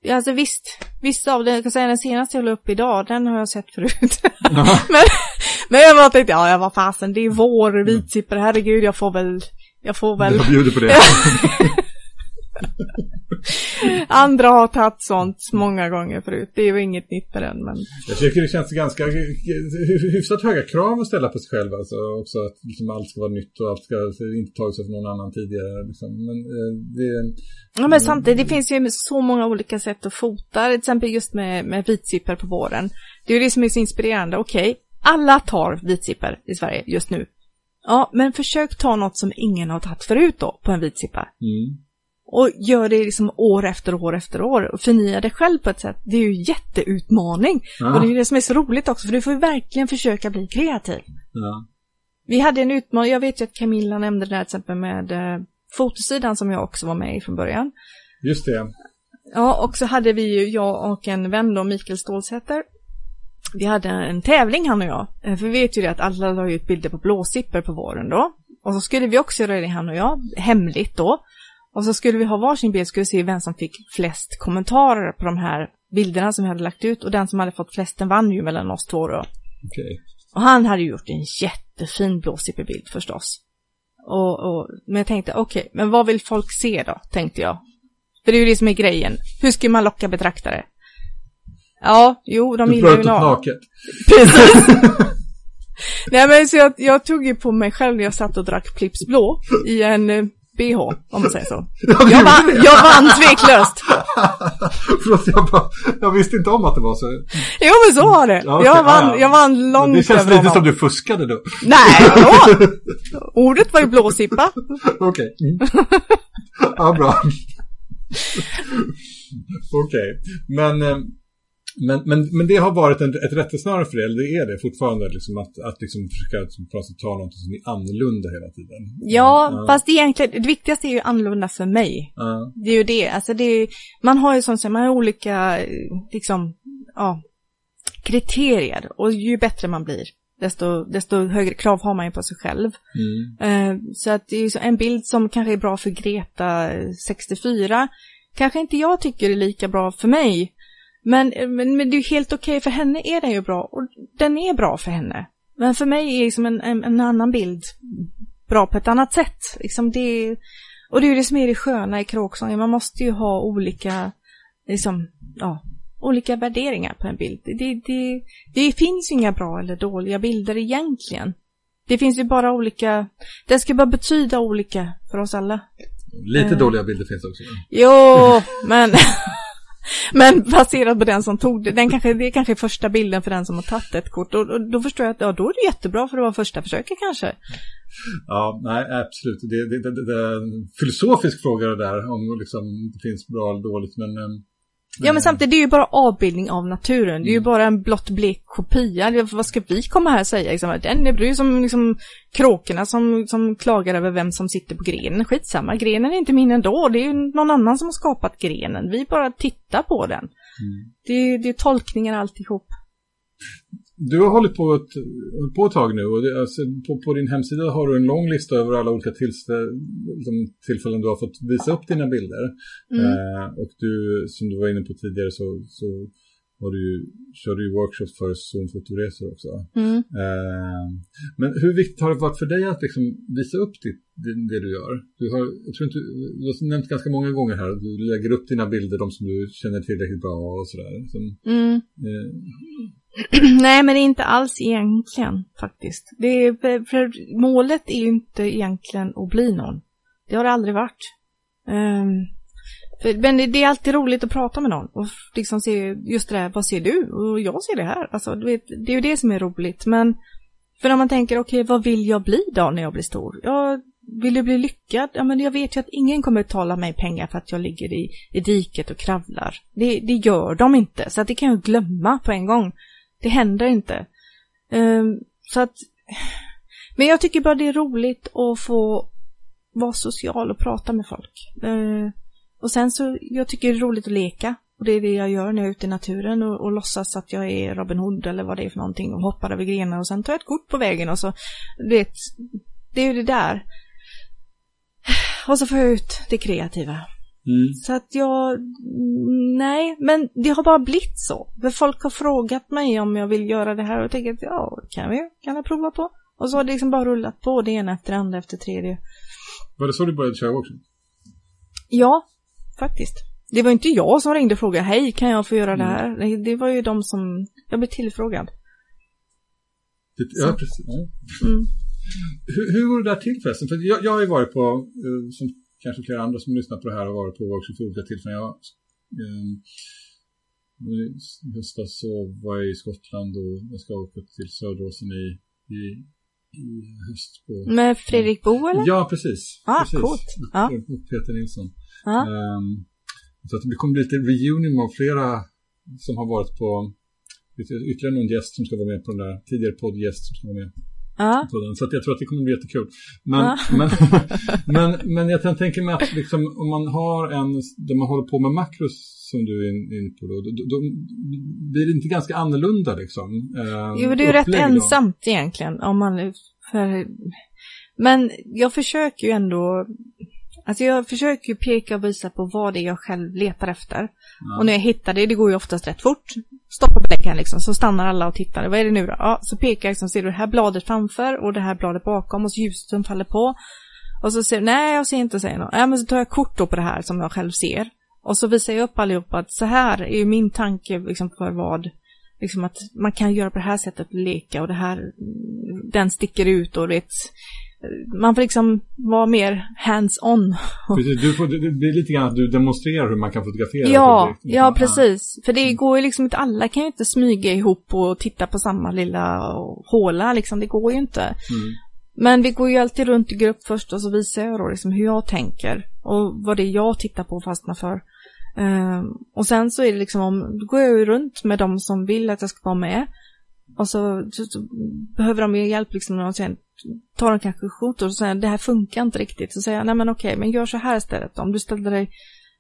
Eh, alltså visst, vissa av det, jag kan säga den senaste jag la upp idag, den har jag sett förut. men, men jag bara tänkte, ja, var fasen, det är vår, vitsipper, herregud, jag får väl... Jag får väl... Jag bjuder på det. Andra har tagit sånt många gånger förut. Det är ju inget nytt med den. Men... Jag tycker det känns ganska hyfsat höga krav att ställa på sig själv. Alltså också att liksom allt ska vara nytt och allt ska inte tagits av någon annan tidigare. Liksom. Men, eh, det, ja, men samtidigt, det finns ju så många olika sätt att fota. Till exempel just med, med vitsipper på våren. Det är ju det som är så inspirerande. Okej, alla tar vitsipper i Sverige just nu. Ja, men försök ta något som ingen har tagit förut då på en vitsippa. Mm och gör det liksom år efter år efter år och förnya det själv på ett sätt. Det är ju jätteutmaning. Ja. Och det är det som är så roligt också, för du får ju verkligen försöka bli kreativ. Ja. Vi hade en utmaning, jag vet ju att Camilla nämnde det där till exempel med eh, fotosidan som jag också var med i från början. Just det. Ja, och så hade vi ju, jag och en vän då, Mikael Stålsätter, vi hade en tävling han och jag. Eh, för vi vet ju det att alla la ut bilder på blåsipper på våren då. Och så skulle vi också göra det han och jag, hemligt då. Och så skulle vi ha varsin bild, skulle se vem som fick flest kommentarer på de här bilderna som vi hade lagt ut. Och den som hade fått flest, den vann ju mellan oss två då. Okay. Och han hade gjort en jättefin blåsipperbild förstås. Och, och, men jag tänkte, okej, okay, men vad vill folk se då, tänkte jag. För det är ju det som är grejen. Hur ska man locka betraktare? Ja, jo, de gillar ju naket. Precis. Nej men så jag, jag, tog ju på mig själv när jag satt och drack Pripps blå i en eh, bh, om man säger så. Jag vann, jag vann tveklöst. Förlåt, jag, bara, jag visste inte om att det var så. Jo, men så var det. Ja, jag, vann, jag vann långt Det känns lite honom. som du fuskade då. Nej, då. Ordet var ju blåsippa. Okej. Okay. Mm. Ja, bra. Okej, okay. men eh, men, men, men det har varit en, ett rättesnöre för det, eller det är det fortfarande, liksom, att, att liksom försöka liksom, ta något som är annorlunda hela tiden. Ja, uh. fast egentligen, det viktigaste är ju annorlunda för mig. Uh. Det är ju det, alltså det är, man har ju som sagt, man har olika, liksom, ja, kriterier och ju bättre man blir, desto, desto högre krav har man ju på sig själv. Mm. Eh, så att det är ju en bild som kanske är bra för Greta 64, kanske inte jag tycker är lika bra för mig. Men, men, men det är ju helt okej, okay, för henne är den ju bra, och den är bra för henne. Men för mig är liksom en, en, en annan bild bra på ett annat sätt. Liksom det, och det är ju det som är det sköna i kråksången, man måste ju ha olika, liksom, ja, olika värderingar på en bild. Det, det, det finns ju inga bra eller dåliga bilder egentligen. Det finns ju bara olika, det ska bara betyda olika för oss alla. Lite eh. dåliga bilder finns också. Jo, men Men baserat på den som tog det, den kanske, det är kanske första bilden för den som har tagit ett kort. Och, och då förstår jag att ja, då är det jättebra för att vara första försöket kanske. Ja, nej, absolut. Det, det, det, det är en filosofisk fråga det där, om liksom, det finns bra eller dåligt. Men ehm, Ja men samtidigt, det är ju bara avbildning av naturen. Det är ju mm. bara en blott blek kopia. Vad ska vi komma här och säga? Liksom, den är ju som liksom, kråkorna som, som klagar över vem som sitter på grenen. Skitsamma, grenen är inte min ändå. Det är ju någon annan som har skapat grenen. Vi bara tittar på den. Mm. Det, det är tolkningar alltihop. Du har hållit på ett, på ett tag nu och det, alltså, på, på, din hemsida har du en lång lista över alla olika liksom, tillfällen du har fått visa upp dina bilder. Mm. Eh, och du, som du var inne på tidigare så, så har du kör du ju workshops för zonfotoresor också. Mm. Eh, men hur viktigt har det varit för dig att liksom visa upp ditt, det, det, du gör? Du har, jag tror inte, du har nämnt ganska många gånger här, du lägger upp dina bilder, de som du känner tillräckligt bra och sådär. Som, mm. eh, Nej, men inte alls egentligen faktiskt. Det är, för målet är ju inte egentligen att bli någon. Det har det aldrig varit. Um, för, men det, det, är alltid roligt att prata med någon och liksom se just det där, vad ser du? Och jag ser det här. Alltså, du vet, det är ju det som är roligt. Men för om man tänker, okej, okay, vad vill jag bli då när jag blir stor? Jag vill du bli lyckad? Ja, men jag vet ju att ingen kommer att betala mig pengar för att jag ligger i, i diket och kravlar. Det, det gör de inte, så att det kan jag glömma på en gång. Det händer inte. Um, så att, men jag tycker bara det är roligt att få vara social och prata med folk. Uh, och sen så, jag tycker det är roligt att leka. Och det är det jag gör när jag är ute i naturen och, och låtsas att jag är Robin Hood eller vad det är för någonting och hoppar över grenar och sen tar jag ett kort på vägen och så, du vet, det är ju det där. Och så får jag ut det kreativa. Mm. Så att jag, nej, men det har bara blivit så. För folk har frågat mig om jag vill göra det här och jag tänker att ja, kan vi, kan vi prova på. Och så har det liksom bara rullat på det ena efter det andra efter tredje. Var det så du började köra också? Ja, faktiskt. Det var inte jag som ringde och frågade, hej, kan jag få göra mm. det här? Det, var ju de som, jag blev tillfrågad. Det, ja, precis. Mm. Hur, hur går det där till förresten? För jag, jag har ju varit på, uh, som kanske flera andra som lyssnar på det här har varit på workshop för olika tillfällen. Jag, eh, I höstas så var jag i Skottland och jag ska åka till Söderåsen i, i, i höst. På, Med Fredrik Bo eller? Ja, precis. Ah, precis. coolt. Ja. Och Peter Nilsson. Ah. Um, så att det kommer bli lite reunion av flera som har varit på ytterligare någon gäst som ska vara med på den där tidigare poddgäst som ska vara med Ja. Så jag tror att det kommer bli jättekul. Men, ja. men, men, men jag tänka mig att liksom, om man har en, där man håller på med makros som du är inne på, då, då, då blir det inte ganska annorlunda liksom. Eh, jo, det är ju rätt ensamt egentligen. Om man, för, men jag försöker ju ändå Alltså jag försöker ju peka och visa på vad det är jag själv letar efter. Ja. Och när jag hittar det, det går ju oftast rätt fort. Stoppa bläcken liksom, så stannar alla och tittar. Vad är det nu då? Ja, så pekar jag liksom, ser du det här bladet framför och det här bladet bakom och så ljuset som faller på. Och så säger nej jag ser inte, säger någon. Ja, men så tar jag kort då på det här som jag själv ser. Och så visar jag upp allihopa att så här är ju min tanke liksom för vad, liksom att man kan göra på det här sättet, leka och det här, den sticker ut och det man får liksom vara mer hands-on. Du får, det blir lite grann att du demonstrerar hur man kan fotografera. Ja, ja precis. För det går ju liksom inte, alla kan ju inte smyga ihop och titta på samma lilla håla liksom, det går ju inte. Mm. Men vi går ju alltid runt i grupp först och så visar jag då liksom hur jag tänker och vad det är jag tittar på och fastnar för. Um, och sen så är det liksom om, då går jag ju runt med de som vill att jag ska vara med. Och så, så, så behöver de ju hjälp liksom när de säger tar de kanske skjortor och säger det här funkar inte riktigt. Så säger jag, nej men okej, men gör så här istället om du ställer dig,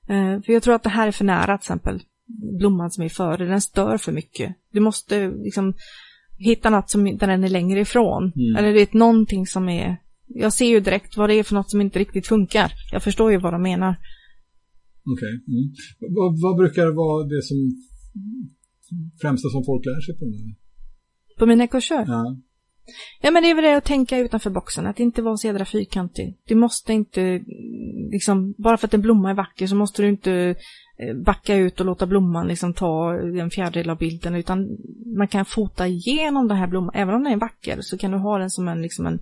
eh, för jag tror att det här är för nära till exempel blomman som är före, den stör för mycket. Du måste liksom hitta något som, där den är längre ifrån. Mm. Eller det är någonting som är, jag ser ju direkt vad det är för något som inte riktigt funkar. Jag förstår ju vad de menar. Okej. Okay. Mm. Vad, vad, brukar vara det som främsta som folk lär sig på den? På mina kurser? Ja. Ja men det är väl det att tänka utanför boxen, att inte vara så jädra fyrkantig. Du måste inte, liksom, bara för att en blomma är vacker så måste du inte eh, backa ut och låta blomman liksom ta en fjärdedel av bilden, utan man kan fota igenom den här blomman, även om den är vacker så kan du ha den som en, liksom en,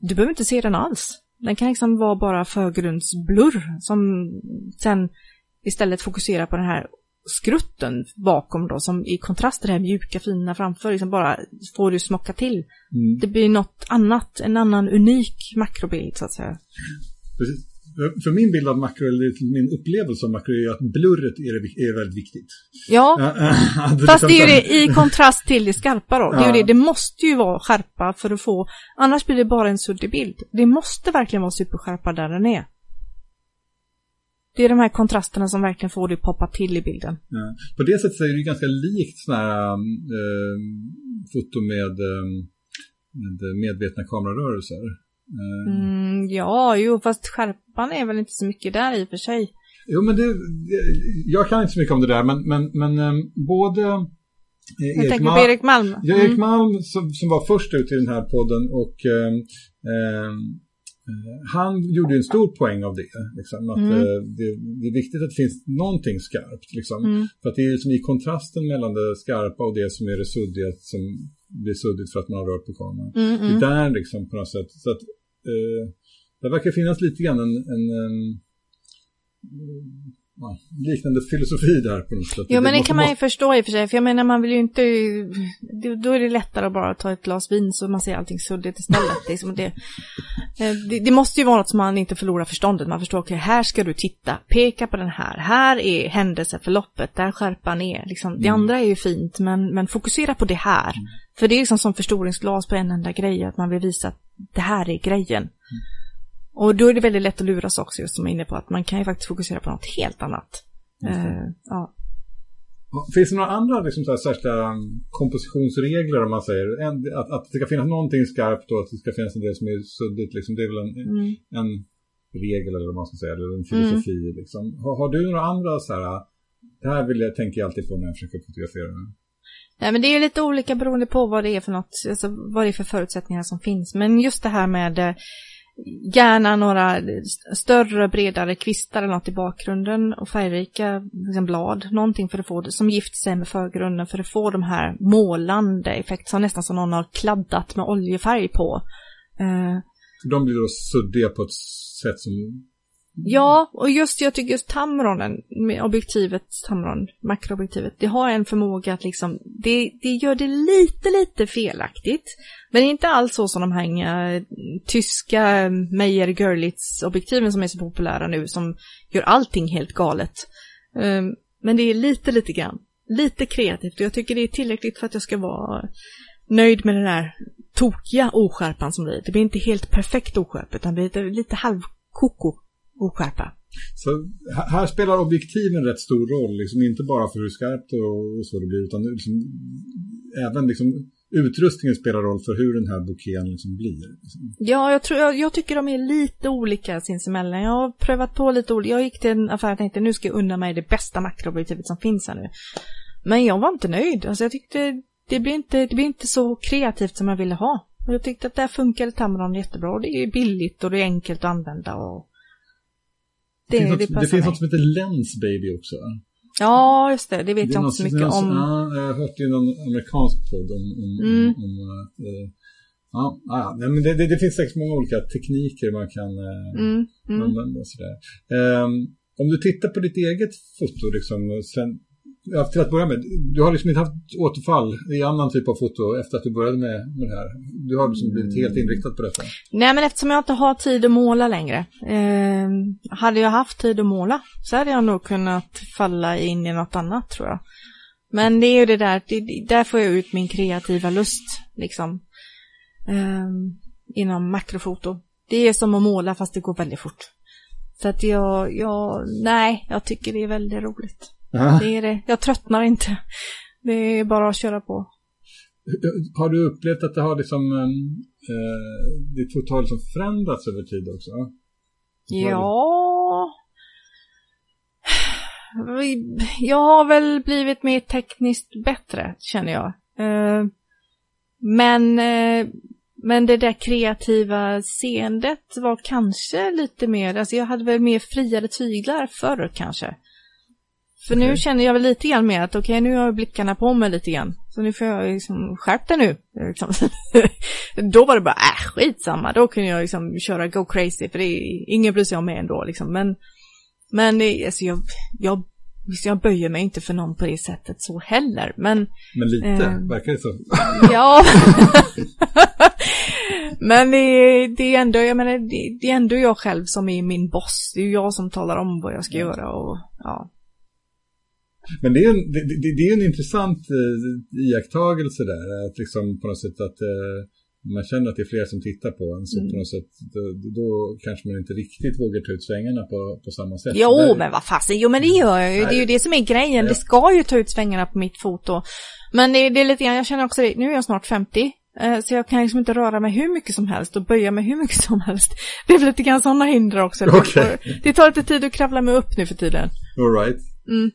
du behöver inte se den alls. Den kan liksom vara bara förgrundsblurr som sen istället fokuserar på den här skrutten bakom då som i kontrast till det här mjuka fina framför liksom bara får du smocka till. Mm. Det blir något annat, en annan unik makrobild så att säga. Precis. För min bild av makro, eller min upplevelse av makro är att blurret är, är väldigt viktigt. Ja, fast det är ju det i kontrast till det skarpa då. Det, är ju det, det måste ju vara skärpa för att få, annars blir det bara en suddig bild. Det måste verkligen vara superskärpa där den är. Det är de här kontrasterna som verkligen får det att poppa till i bilden. Ja. På det sättet är det ju ganska likt sådana här äh, foto med, äh, med medvetna kamerarörelser. Mm, ja, jo, fast skärpan är väl inte så mycket där i och för sig. Jo, men det, jag kan inte så mycket om det där, men, men, men både jag Erik, tänker på Erik Malm. Ja, Erik mm. Malm som, som var först ut i den här podden och eh, Eh, han gjorde en stor poäng av det. Liksom, att mm. Eh, det, det, är viktigt att det finns någonting skarpt. Liksom, mm. För att det är liksom i kontrasten mellan det skarpa och det som är det suddiga som blir suddigt för att man har rört på kameran. Mm, det är mm. där liksom på något sätt. Så att, eh, det verkar finnas lite grann en, en, en ja, liknande filosofi där på något sätt. Jo, men det kan man ju förstå i och för sig. För jag menar, man vill ju inte... Då är det lättare att bara ta ett glas vin så man ser allting suddigt istället. Det, liksom det, eh, det, det, måste ju vara något som man inte förlorar förståndet. Man förstår, okej, okay, här ska du titta. Peka på den här. Här är händelseförloppet. Där skärpan är. Liksom, mm. Det andra är ju fint, men, men fokusera på det här. Mm. För det är liksom som förstoringsglas på en enda grej. Att man vill visa att det här är grejen. Mm. Och då är det väldigt lätt att luras också, just som jag är inne på, att man kan ju faktiskt fokusera på något helt annat. Uh, ja. Finns det några andra liksom, så här, särskilda kompositionsregler om man säger? En, att, att det ska finnas någonting skarpt och att det ska finnas en del som är suddigt. Liksom, det är väl en, mm. en regel eller vad man ska säga, eller en filosofi. Mm. Liksom. Har, har, du några andra så här, det här vill jag, tänker jag alltid på när jag försöker fotografera? Nej men det är ju lite olika beroende på vad det är för något, alltså vad det är för förutsättningar som finns. Men just det här med eh, gärna några större, bredare kvistar eller något i bakgrunden och färgrika liksom blad, någonting för att få det som gifter sig med förgrunden för att få de här målande effekterna, nästan som någon har kladdat med oljefärg på. Eh, de blir då suddiga på ett sätt som Mm. Ja, och just jag tycker just Tamronen, med objektivet Tamron, makroobjektivet, det har en förmåga att liksom, det, det gör det lite, lite felaktigt. Men inte alls så som de här eh, tyska Meyer Görlitz objektiven som är så populära nu, som gör allting helt galet. Um, men det är lite, lite grann, lite kreativt och jag tycker det är tillräckligt för att jag ska vara nöjd med den här tokiga oskärpan som blir. Det blir inte helt perfekt oskärp, utan det blir lite halvkoko oskärpa. Så här spelar objektiven rätt stor roll, liksom inte bara för hur skarpt och, så det blir, utan liksom, även liksom, utrustningen spelar roll för hur den här bouqueten liksom blir. Liksom. Ja, jag, tror, jag, jag, tycker de är lite olika sinsemellan. Jag har prövat på lite olika. Jag gick till en affär och tänkte nu ska jag unna mig det bästa makroobjektivet som finns här nu. Men jag var inte nöjd. Alltså jag tyckte det blir inte, det blir inte så kreativt som jag ville ha. Och jag tyckte att där funkade Tamron jättebra. Och det är billigt och det är enkelt att använda. Och det, det, finns, något, det finns något som heter Lens Baby också. Ja, just det. Det vet det jag inte så mycket om. Ja, jag har hört i någon amerikansk podd om, om, mm. om, om äh, ja, ja, men det, det, det, finns säkert många olika tekniker man kan äh, mm. Mm. använda. Sådär. Um, om du tittar på ditt eget foto, liksom, sen, ja, till att börja med, du har liksom inte haft återfall i annan typ av foto efter att du började med, med det här. Du har liksom blivit helt mm. inriktad på detta. Nej, men eftersom jag inte har tid att måla längre. Eh, hade jag haft tid att måla så hade jag nog kunnat falla in i något annat tror jag. Men det är ju det där, det, där får jag ut min kreativa lust liksom. Eh, inom makrofoto. Det är som att måla fast det går väldigt fort. Så att jag, jag, nej, jag tycker det är väldigt roligt. Det är det. Jag tröttnar inte. Det är bara att köra på. har du upplevt att det har liksom, eh, ditt foto har liksom förändrats över tid också? Ja. Jag har väl blivit mer tekniskt bättre, känner jag. Eh, men, eh, men det där kreativa seendet var kanske lite mer, alltså jag hade väl mer friare tyglar förr kanske. För nu känner jag väl lite grann mer att okej, okay, nu har jag blickarna på mig lite grann. Så nu får jag liksom skärp dig nu. Liksom. då var det bara, äh, skitsamma. Då kunde jag liksom köra go crazy, för det är, ingen bryr sig om mig ändå liksom. Men, men alltså jag, jag, jag böjer mig inte för någon på det sättet så heller. Men, men lite, eh, verkar det så? ja. men det, det, är ändå, jag menar, det, det, är ändå jag själv som är min boss. Det är jag som talar om vad jag ska göra och ja. Men det är, en, det, det, det är en intressant eh, iakttagelse där, att liksom på något sätt att eh, man känner att det är fler som tittar på en, så mm. på något sätt, då, då, kanske man inte riktigt vågar ta ut svängarna på, på samma sätt. Jo, det, men vad fasen, jo men det gör jag ju, det är ju det som är grejen, ja. det ska ju ta ut svängarna på mitt foto. Men det, det är lite grann, jag känner också det, nu är jag snart 50, eh, så jag kan liksom inte röra mig hur mycket som helst och böja mig hur mycket som helst. Det är väl lite grann sådana hinder också. Okay. Det tar lite tid att kravla mig upp nu för tiden. All right. Mm.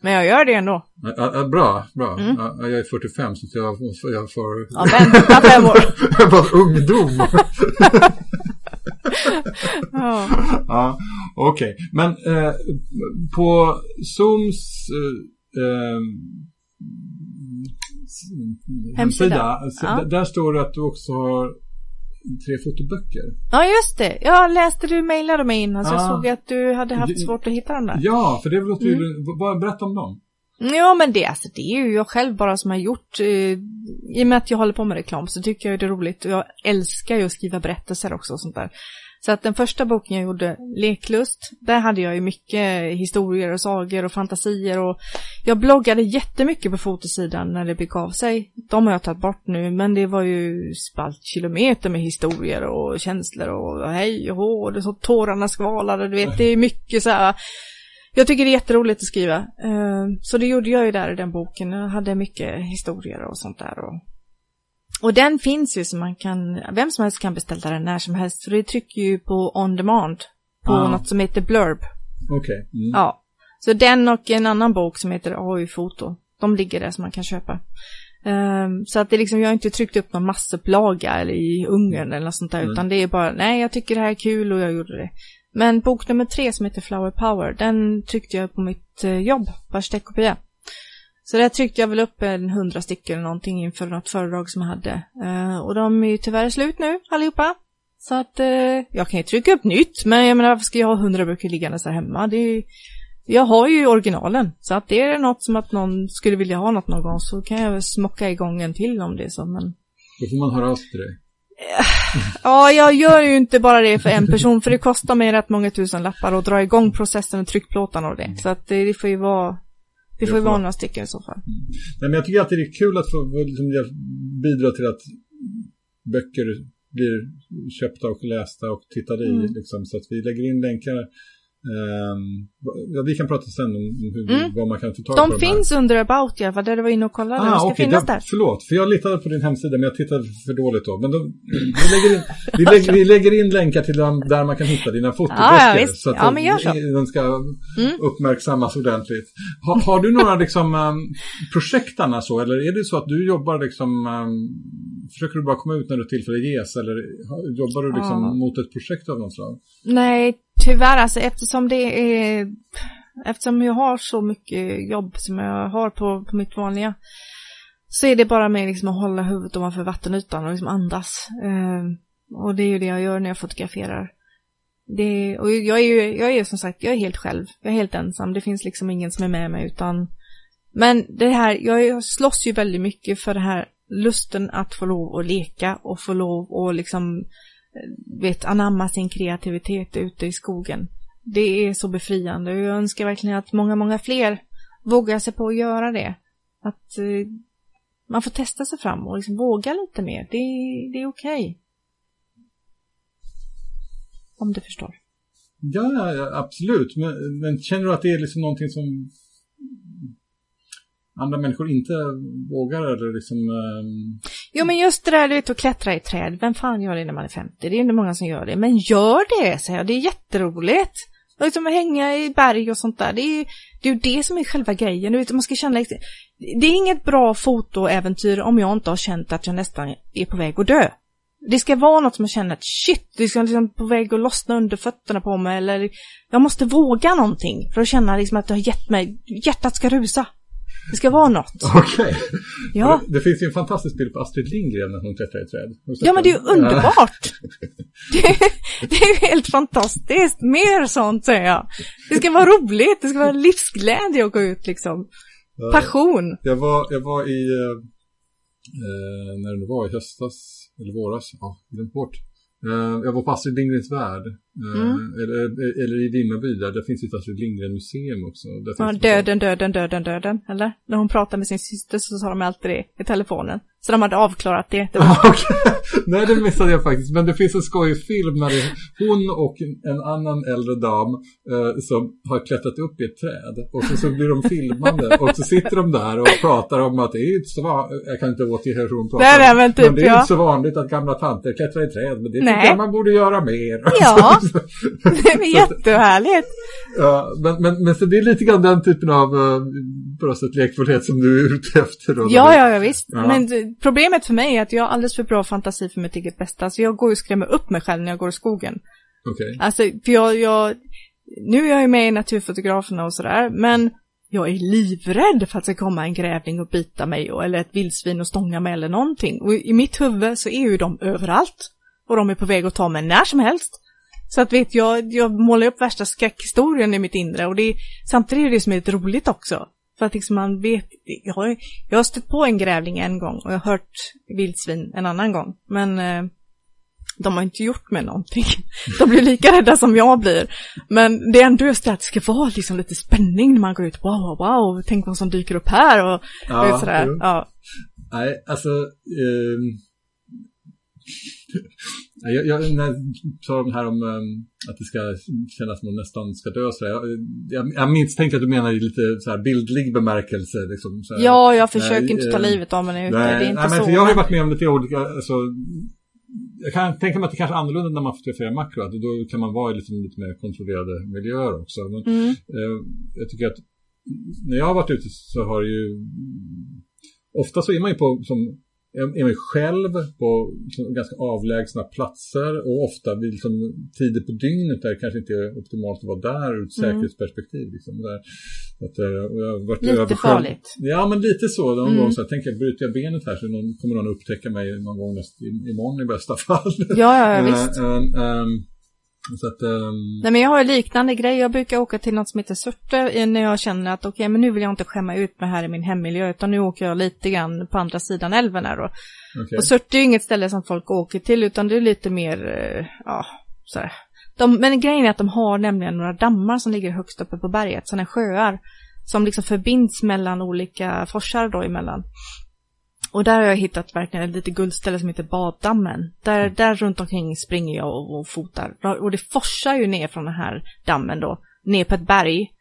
Men jag gör det ändå. Ja, ja, bra, bra. Mm. Ja, jag är 45 så jag, jag får... Ja, vänta fem år. jag var ungdom. ja, ja okej. Okay. Men eh, på Zooms eh, eh hemsida, hemsida där står det att du också har tre fotoböcker. Ja, just det. Jag läste du mejlade mig innan så ah. jag såg att du hade haft svårt att hitta dem där. Ja, för det låter ju... Mm. Berätta om dem. Ja, men det, alltså, det är ju jag själv bara som har gjort. Eh, I och med att jag håller på med reklam så tycker jag det är roligt och jag älskar ju att skriva berättelser också och sånt där. Så att den första boken jag gjorde, Leklust, där hade jag ju mycket historier och sagor och fantasier och jag bloggade jättemycket på fotosidan när det begav sig. De har jag tagit bort nu, men det var ju spaltkilometer med historier och känslor och hej och hå, och det så tårarna skvalade, du vet, det är mycket så här. Jag tycker det är jätteroligt att skriva. Eh, så det gjorde jag ju där i den boken. Jag hade mycket historier och sånt där. Och och den finns ju så man kan, vem som helst kan beställa den när som helst. För det trycker ju på on demand. På ah. något som heter Blurb. Okej. Okay. Mm. Ja. Så den och en annan bok som heter AI-foto. De ligger där som man kan köpa. Um, så att det liksom, jag har inte tryckt upp någon massupplaga eller i Ungern eller något sånt där. Mm. Utan det är bara, nej jag tycker det här är kul och jag gjorde det. Men bok nummer tre som heter Flower Power, den tryckte jag på mitt uh, jobb, Barstekopia. Så där tryckte jag väl upp en hundra stycken eller någonting inför något föredrag som jag hade. Uh, och de är ju tyvärr slut nu allihopa. Så att uh, jag kan ju trycka upp nytt, men jag menar varför ska jag ha hundra böcker liggande där hemma? Det är, jag har ju originalen, så att det är något som att någon skulle vilja ha något någon gång så kan jag väl smocka igång en till om det är så, men... Då får man höra av sig till dig. Ja, jag gör ju inte bara det för en person, för det kostar mig rätt många tusen lappar att dra igång processen och tryckplåtarna och det. Så att det, det får ju vara det får ju vara några stycken i så fall. Mm. Nej, men jag tycker alltid det är kul att få liksom, bidra till att böcker blir köpta och lästa och tittade i. Mm. Liksom, så att vi lägger in länkar ja, vi kan prata sen om hur, mm. vad man kan få tag på. De finns här. under About alla fall, där du var inne och kollade. Ah, de ska okay, finnas där. Förlåt, för jag litade på din hemsida men jag tittade för dåligt då. Men då, vi, lägger in, vi, lägger, vi lägger in länkar till dem där man kan hitta dina fotoböcker. Ja, så att ja, men gör så. de ska mm. uppmärksammas ordentligt. Ha, har du några liksom, um, projekt annars så? Eller är det så att du jobbar liksom, um, försöker du bara komma ut när du tillfälle ges? Eller jobbar du liksom ja. mot ett projekt av något slag? Nej, tyvärr alltså eftersom det är, eftersom jag har så mycket jobb som jag har på, på mitt vanliga, så är det bara med liksom att hålla huvudet ovanför vattenytan och liksom andas. Eh, och det är ju det jag gör när jag fotograferar. Det, och jag är ju, jag är som sagt, jag är helt själv. Jag är helt ensam. Det finns liksom ingen som är med mig utan men det här, jag slåss ju väldigt mycket för det här lusten att få lov att leka och få lov att liksom Eh, vet, anamma sin kreativitet ute i skogen. Det är så befriande och jag önskar verkligen att många, många fler vågar sig på att göra det. Att eh, man får testa sig fram och liksom våga lite mer. Det, det är okej. Okay. Om du förstår. Ja, absolut. Men, men, känner du att det är liksom någonting som andra människor inte vågar eller liksom... Um... Jo men just det där du att klättra i träd, vem fan gör det när man är 50? Det är inte många som gör det, men gör det, säger jag, det är jätteroligt. Och liksom hänga i berg och sånt där, det är, det är ju det som är själva grejen. Du vet, man ska känna det är inget bra fotoäventyr om jag inte har känt att jag nästan är på väg att dö. Det ska vara något som jag känner att shit, det ska liksom på väg att lossna under fötterna på mig eller jag måste våga någonting för att känna liksom att det har gett mig, hjärtat ska rusa. Det ska vara något. Okej. Okay. Ja. Det, det, finns ju en fantastisk bild på Astrid Lindgren när hon klättrar i träd. Ja, men det är ju underbart. det, det, är ju helt fantastiskt. Mer sånt säger jag. Det ska vara roligt, det ska vara livsglädje att gå ut liksom. Passion. Jag var, jag var i, eh, eh när det var i höstas, eller våras, ja, glömt bort. Eh, jag var på Astrid Lindgrens värld. Eh, mm. Eller, eller, i Vimmerby där, där finns ett Astrid Lindgren museum också. Där ja, döden, döden, döden, döden, eller? När hon pratar med sin syster så sa de alltid det i telefonen. Så de hade avklarat det. det var... Nej, det missade jag faktiskt. Men det finns en skojig film när det är hon och en annan äldre dam eh, som har klättrat upp i ett träd. Och så, så blir de filmade. och så sitter de där och pratar om att det är inte så vanligt. Jag kan inte återge hur hon pratar. Nej, nej, men, typ, men det är ja. inte så vanligt att gamla tanter klättrar i träd. Men det tycker jag man borde göra mer. Ja, det är jättehärligt. Ja, men, men, men så det är lite grann den typen av uh, bröstet lekfullhet som du är ute efter. Då, ja, ja, ja, visst. Ja. Men problemet för mig är att jag har alldeles för bra fantasi för mitt eget bästa. Så jag går och skrämmer upp mig själv när jag går i skogen. Okej. Okay. Alltså, för jag, jag, nu är jag ju med i Naturfotograferna och sådär, men jag är livrädd för att det ska komma en grävling och bita mig och, eller ett vildsvin och stånga mig eller någonting. Och i mitt huvud så är ju de överallt. Och de är på väg att ta mig när som helst. Så att vet jag, jag målar upp värsta skräckhistorien i mitt inre och det är, samtidigt är det som är lite roligt också. För att liksom man vet, jag har, jag har stött på en grävling en gång och jag har hört vildsvin en annan gång. Men eh, de har inte gjort mig någonting. De blir lika rädda som jag blir. Men det är ändå just det att det ska vara liksom lite spänning när man går ut. Wow, wow, tänk vad som dyker upp här och, ja, och sådär. Ja. Nej, alltså... Um jag, jag, när jag sa de här om um, att det ska kännas som att man nästan ska dö så jag, jag, jag misstänkte att du menar i lite så här bildlig bemärkelse. Liksom, så här, ja, jag försöker nej, inte ta eh, livet av mig ute. Nej, det är inte nej, men så. Jag har ju varit med om lite olika, alltså, jag kan tänka mig att det kanske är annorlunda när man fotograferar makro, att då kan man vara i liksom, lite mer kontrollerade miljöer också. Men, mm. eh, jag tycker att när jag har varit ute så har det ju ofta så är man ju på som är mig själv på liksom, ganska avlägsna platser och ofta vid liksom, tider på dygnet där det kanske inte är optimalt att vara där ur ett mm. säkerhetsperspektiv. Liksom, där. Att, eh, och jag varit lite farligt. Ja, men lite så. Någon mm. gång så här, tänker jag, bryter jag benet här så någon, kommer någon upptäcka mig någon gång näst, imorgon i bästa fall. Ja, ja, ja visst. uh, um, så att, um... Nej men jag har liknande grej. Jag brukar åka till något som heter Surte när jag känner att okej okay, men nu vill jag inte skämma ut mig här i min hemmiljö utan nu åker jag lite grann på andra sidan älven här då. Okay. Och Surte är ju inget ställe som folk åker till utan det är lite mer, uh, ja, sådär. De, men grejen är att de har nämligen några dammar som ligger högst uppe på berget, sådana sjöar som liksom förbinds mellan olika forsar då emellan. Och där har jag hittat verkligen ett litet guldställe som heter Baddammen. Där, mm. där runt omkring springer jag och, och fotar. Och det forsar ju ner från den här dammen då, ner på ett berg.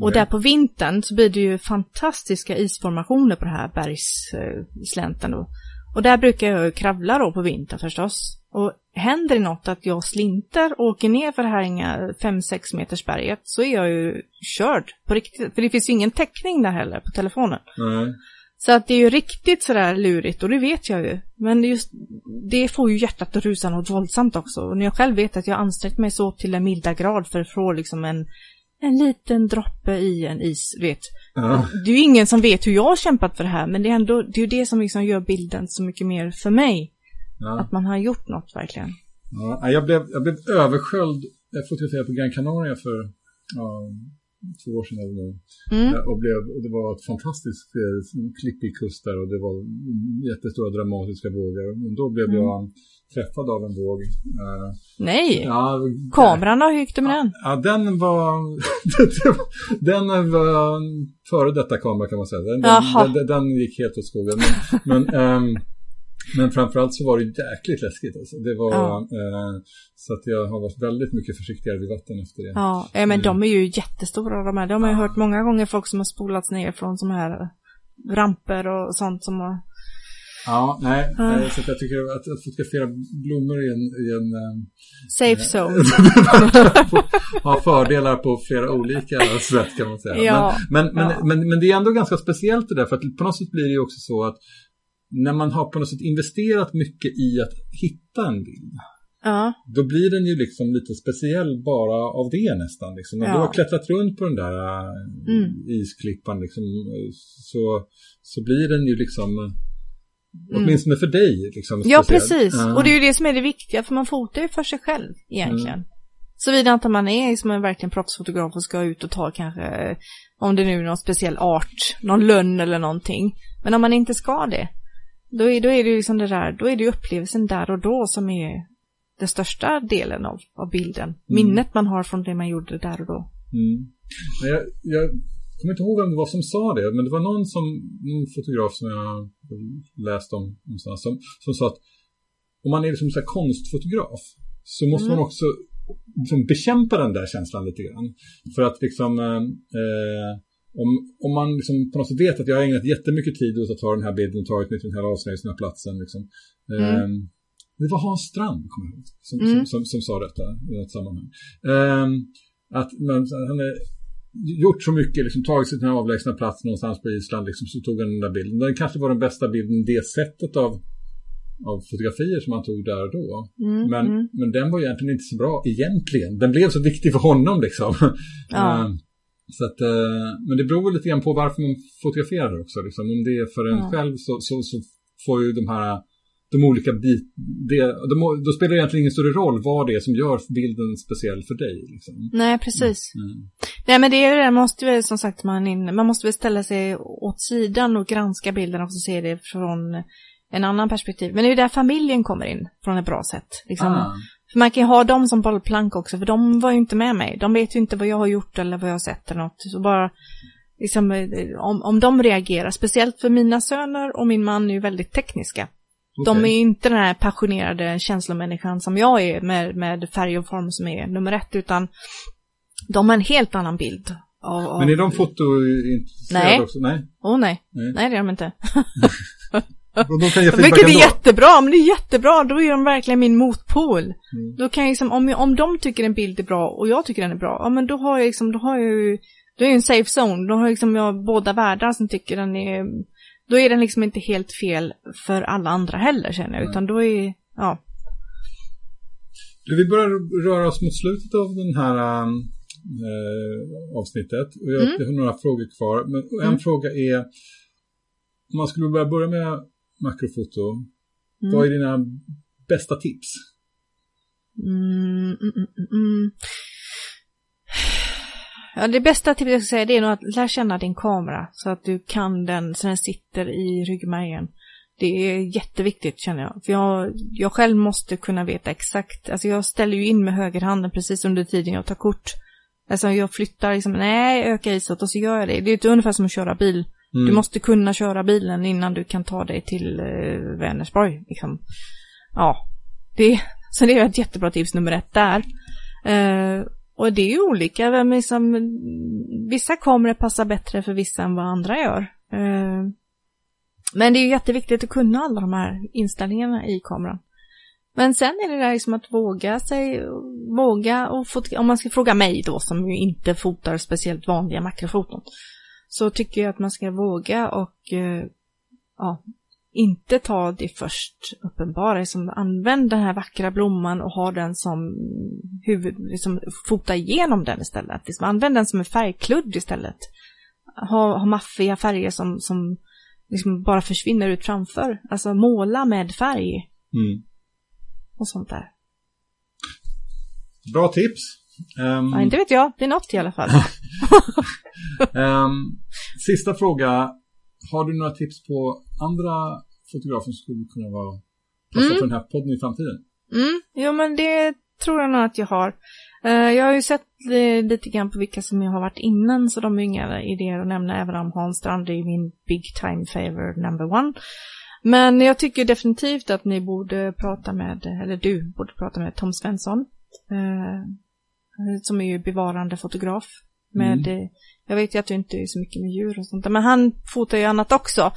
Och där på vintern så blir det ju fantastiska isformationer på den här bergsslänten då. Och där brukar jag kravla då på vintern förstås. Och händer det något att jag slinter och åker ner för det här inga 5-6 meters berget så är jag ju körd på riktigt. För det finns ju ingen täckning där heller på telefonen. Mm. Så att det är ju riktigt sådär lurigt och det vet jag ju. Men just det får ju hjärtat att rusa något våldsamt också. Och när jag själv vet att jag ansträngt mig så till en milda grad för att få liksom en, en liten droppe i en is, vet. Ja. Det är ju ingen som vet hur jag har kämpat för det här, men det är ändå det, är ju det som liksom gör bilden så mycket mer för mig. Ja. Att man har gjort något verkligen. Ja, jag blev, jag blev översköljd. Jag fotograferade på Gran Canaria för ja, två år sedan eller nu. Mm. Och, blev, och det var ett fantastiskt eh, klippig kust där och det var jättestora dramatiska vågor. Men då blev mm. jag träffad av en våg. Uh, Nej! Ja, Kameran då, hur gick det med den? Ja, den var, den var före detta kamera kan man säga. Den, den, den, den gick helt åt skogen. Men, men um, men framförallt så var det jäkligt läskigt. Alltså. Det var, ja. eh, så att jag har varit väldigt mycket försiktigare vid vatten efter det. Ja, men de är ju jättestora de här. De har jag hört många gånger folk som har spolats ner från sådana här ramper och sånt som har... Ja, nej, eh, så jag tycker att, att fotografera blommor i en, i en eh, Safe zone. har fördelar på flera olika sätt kan man säga. Ja, men, men, ja. men, men, men det är ändå ganska speciellt det där, för att på något sätt blir det ju också så att när man har på något sätt investerat mycket i att hitta en bild, Ja, då blir den ju liksom lite speciell bara av det nästan. Liksom. När Ja. du har klättrat runt på den där äh, Mm. isklippan liksom, så, så blir den ju liksom, Mm. åtminstone för dig. Liksom, ja precis. Ja. Och det är ju det som är det viktiga, för man fotar ju för sig själv egentligen. Såvida inte man är som en verkligen proffsfotograf och ska ut och ta kanske, om det nu är någon speciell art, någon lönn eller någonting. Men om man inte ska det, då är, då är det ju liksom det där, då är det upplevelsen där och då som är den största delen av, av bilden. Minnet man har från det man gjorde där och då. Mm. Jag, jag kommer inte ihåg vem det var som sa det, men det var någon, som, någon fotograf som jag läste om någonstans som, som sa att om man är liksom så konstfotograf så måste Mm. man också liksom bekämpa den där känslan lite grann. För att liksom eh, eh, om, om man liksom på något sätt vet att jag har ägnat jättemycket tid åt att ta den här bilden och tagit mig till den här avsnäsna Liksom. Eh, Det var Hans Strand, kommer jag ihåg, som, Mm. som, som, som sa detta i något sammanhang. Eh, att man, han har gjort så mycket, liksom, tagit sig till den här avlägsna platsen någonstans på Island, liksom, så tog han den där bilden. Den kanske var den bästa bilden, det sättet av, av fotografier som han tog där och då. Mm, Men, mm. men den var egentligen inte så bra egentligen. Den blev så viktig för honom liksom. Ja. Eh, så att, eh, men det beror lite grann på varför man fotograferar också. Liksom. Om det är för en Ja. själv så, så, så får ju de här de olika bit, det, de, då spelar det egentligen ingen större roll vad det är som gör bilden speciell för dig. Liksom. Nej, precis. Mm. Nej, men det är ju det, man måste väl som sagt, man, in, man måste väl ställa sig åt sidan och granska bilden och se det från en annan perspektiv. Men det är ju där familjen kommer in från ett bra sätt. Liksom. Ah. För man kan ju ha dem som bollplank också, för de var ju inte med mig. De vet ju inte vad jag har gjort eller vad jag har sett eller något. Så bara, liksom, eh, om, om de reagerar, speciellt för mina söner och min man är ju väldigt tekniska. De är ju inte den här passionerade känslomänniskan som jag är med, med färg och form som är nummer ett, utan de har en helt annan bild. Av, av... Men är de fotointresserade Nej. också? Nej. Åh nej. Nej. nej, det är de inte. De kan feedback Vilket är ändå. jättebra, men det är jättebra, då är de verkligen min motpol. Mm. Då kan jag liksom, om, jag- om de tycker en bild är bra och jag tycker den är bra, ja men då har jag liksom, då har jag ju, då är jag en safe zone, då har jag liksom jag båda världar som tycker den är, då är den liksom inte helt fel för alla andra heller känner jag, utan då är, ja. Vi börjar röra oss mot slutet av den här äh, avsnittet. Och jag, Mm. jag har några frågor kvar. Men en Mm. fråga är, om man skulle börja börja med makrofoto, Mm. vad är dina bästa tips? Mm, mm, mm, mm, mm. Ja, det bästa tipset jag ska säga det är nog att lära känna din kamera så att du kan den så den sitter i ryggmärgen. Det är jätteviktigt känner jag. För jag, jag själv måste kunna veta exakt. Alltså jag ställer ju in med högerhanden precis under tiden jag tar kort. Alltså jag flyttar liksom, nej, öka isåt och så gör jag det. Det är ju ungefär som att köra bil. Mm. Du måste kunna köra bilen innan du kan ta dig till eh, Vänersborg. Liksom. Ja, det, så det är ett jättebra tips nummer ett där. Eh, och det är ju olika. Vem liksom, vissa kameror passar bättre för vissa än vad andra gör. Eh, men det är ju jätteviktigt att kunna alla de här inställningarna i kameran. Men sen är det där liksom att våga sig, våga och fota, om man ska fråga mig då som ju inte fotar speciellt vanliga makrofoton. Så tycker jag att man ska våga och eh, ja, inte ta det först uppenbara. Liksom, använd den här vackra blomman och ha den som huvud, liksom, fota igenom den istället. Liksom, använd den som en färgkludd istället. Ha, ha maffiga färger som, som liksom bara försvinner ut framför. Alltså måla med färg Mm. och sånt där. Bra tips. Ehm, Ja, inte vet jag, det är något i alla fall. ehm, sista fråga. Har du några tips på andra fotografer som skulle kunna vara passa Mm. för den här podden i framtiden? Mm, jo men det tror jag nog att jag har. Eh, jag har ju sett eh, lite grann på vilka som jag har varit innan, så de är inga idéer att nämna, även om Hans Strand är min big time favor number one. Men jag tycker definitivt att ni borde prata med, eller du borde prata med Tom Svensson, eh, som är ju bevarande fotograf. Med, mm. Jag vet ju att du inte är så mycket med djur och sånt men han fotar ju annat också.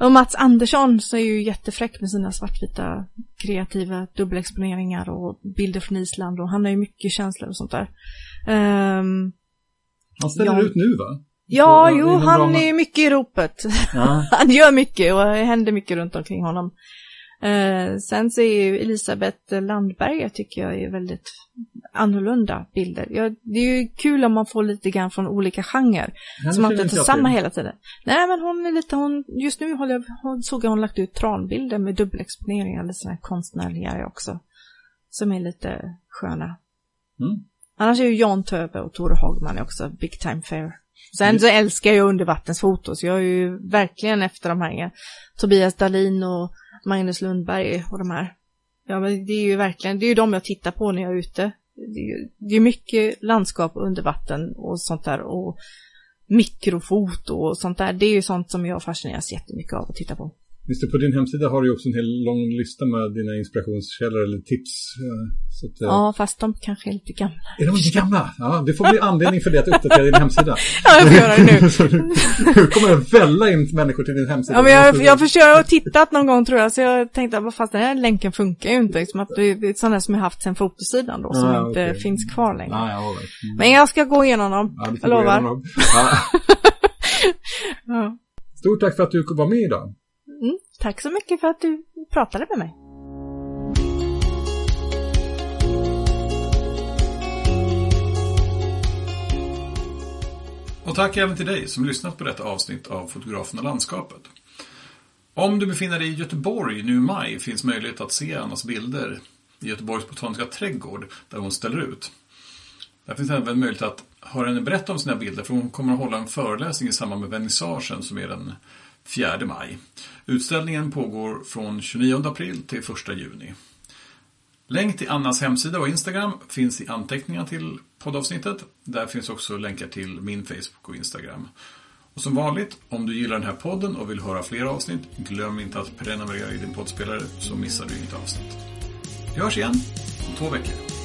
Och Mats Andersson så är ju jättefräck med sina svartvita kreativa dubbelexponeringar och bilder från Island och han har ju mycket känslor och sånt där. Um, han ställer ja. ut nu va? Ja, så, jo, han är mycket i ropet. Ja. han gör mycket och det händer mycket runt omkring honom. Uh, sen så är ju Elisabeth Landberg, tycker jag är väldigt annorlunda bilder. Ja, det är ju kul om man får lite grann från olika genrer. Så man inte tar samma hela tiden. Nej, men hon är lite, hon, just nu håller jag, såg jag hon lagt ut tranbilder med dubbelexponeringar, lite sådana här konstnärliga också. Som är lite sköna. Mm. Annars är ju Jan Töbe och Tore Hagman också Big Time Fair. Sen så älskar jag undervattensfoto, så jag är ju verkligen efter de här Tobias Dalin och Magnus Lundberg och de här. Ja, men det är ju verkligen, det är ju de jag tittar på när jag är ute. Det är, det är mycket landskap under vatten och sånt där och mikrofoto och sånt där. Det är ju sånt som jag fascineras jättemycket av att titta på. Visst, på din hemsida har du också en hel lång lista med dina inspirationskällor eller tips. Eh, att, eh, ja, fast de kanske är lite gamla. Är de lite gamla? Ja, det får bli anledning för dig att uppdatera din hemsida. ja, jag får göra det nu. nu kommer det välla in människor till din hemsida. Ja, men jag, jag försöker ha tittat någon gång tror jag, så jag tänkte att fast den här länken funkar ju inte. Liksom att det är sådana som jag haft sen fotosidan då, som ah, inte okay. finns kvar längre. Ah, ja, mm. Men jag ska gå igenom dem, ja, jag lovar. Igenom ja. ja. Stort tack för att du var med idag. Tack så mycket för att du pratade med mig. Och tack även till dig som lyssnat på detta avsnitt av Fotografen och landskapet. Om du befinner dig i Göteborg nu i maj finns möjlighet att se Annas bilder i Göteborgs botaniska trädgård där hon ställer ut. Där finns även möjlighet att höra henne berätta om sina bilder för hon kommer att hålla en föreläsning i samband med vernissagen som är den 4 maj. Utställningen pågår från 29 april till 1 juni. Länk till Annas hemsida och Instagram finns i anteckningarna till poddavsnittet. Där finns också länkar till min Facebook och Instagram. Och som vanligt, om du gillar den här podden och vill höra fler avsnitt, glöm inte att prenumerera i din poddspelare så missar du inget avsnitt. Vi hörs igen om två veckor.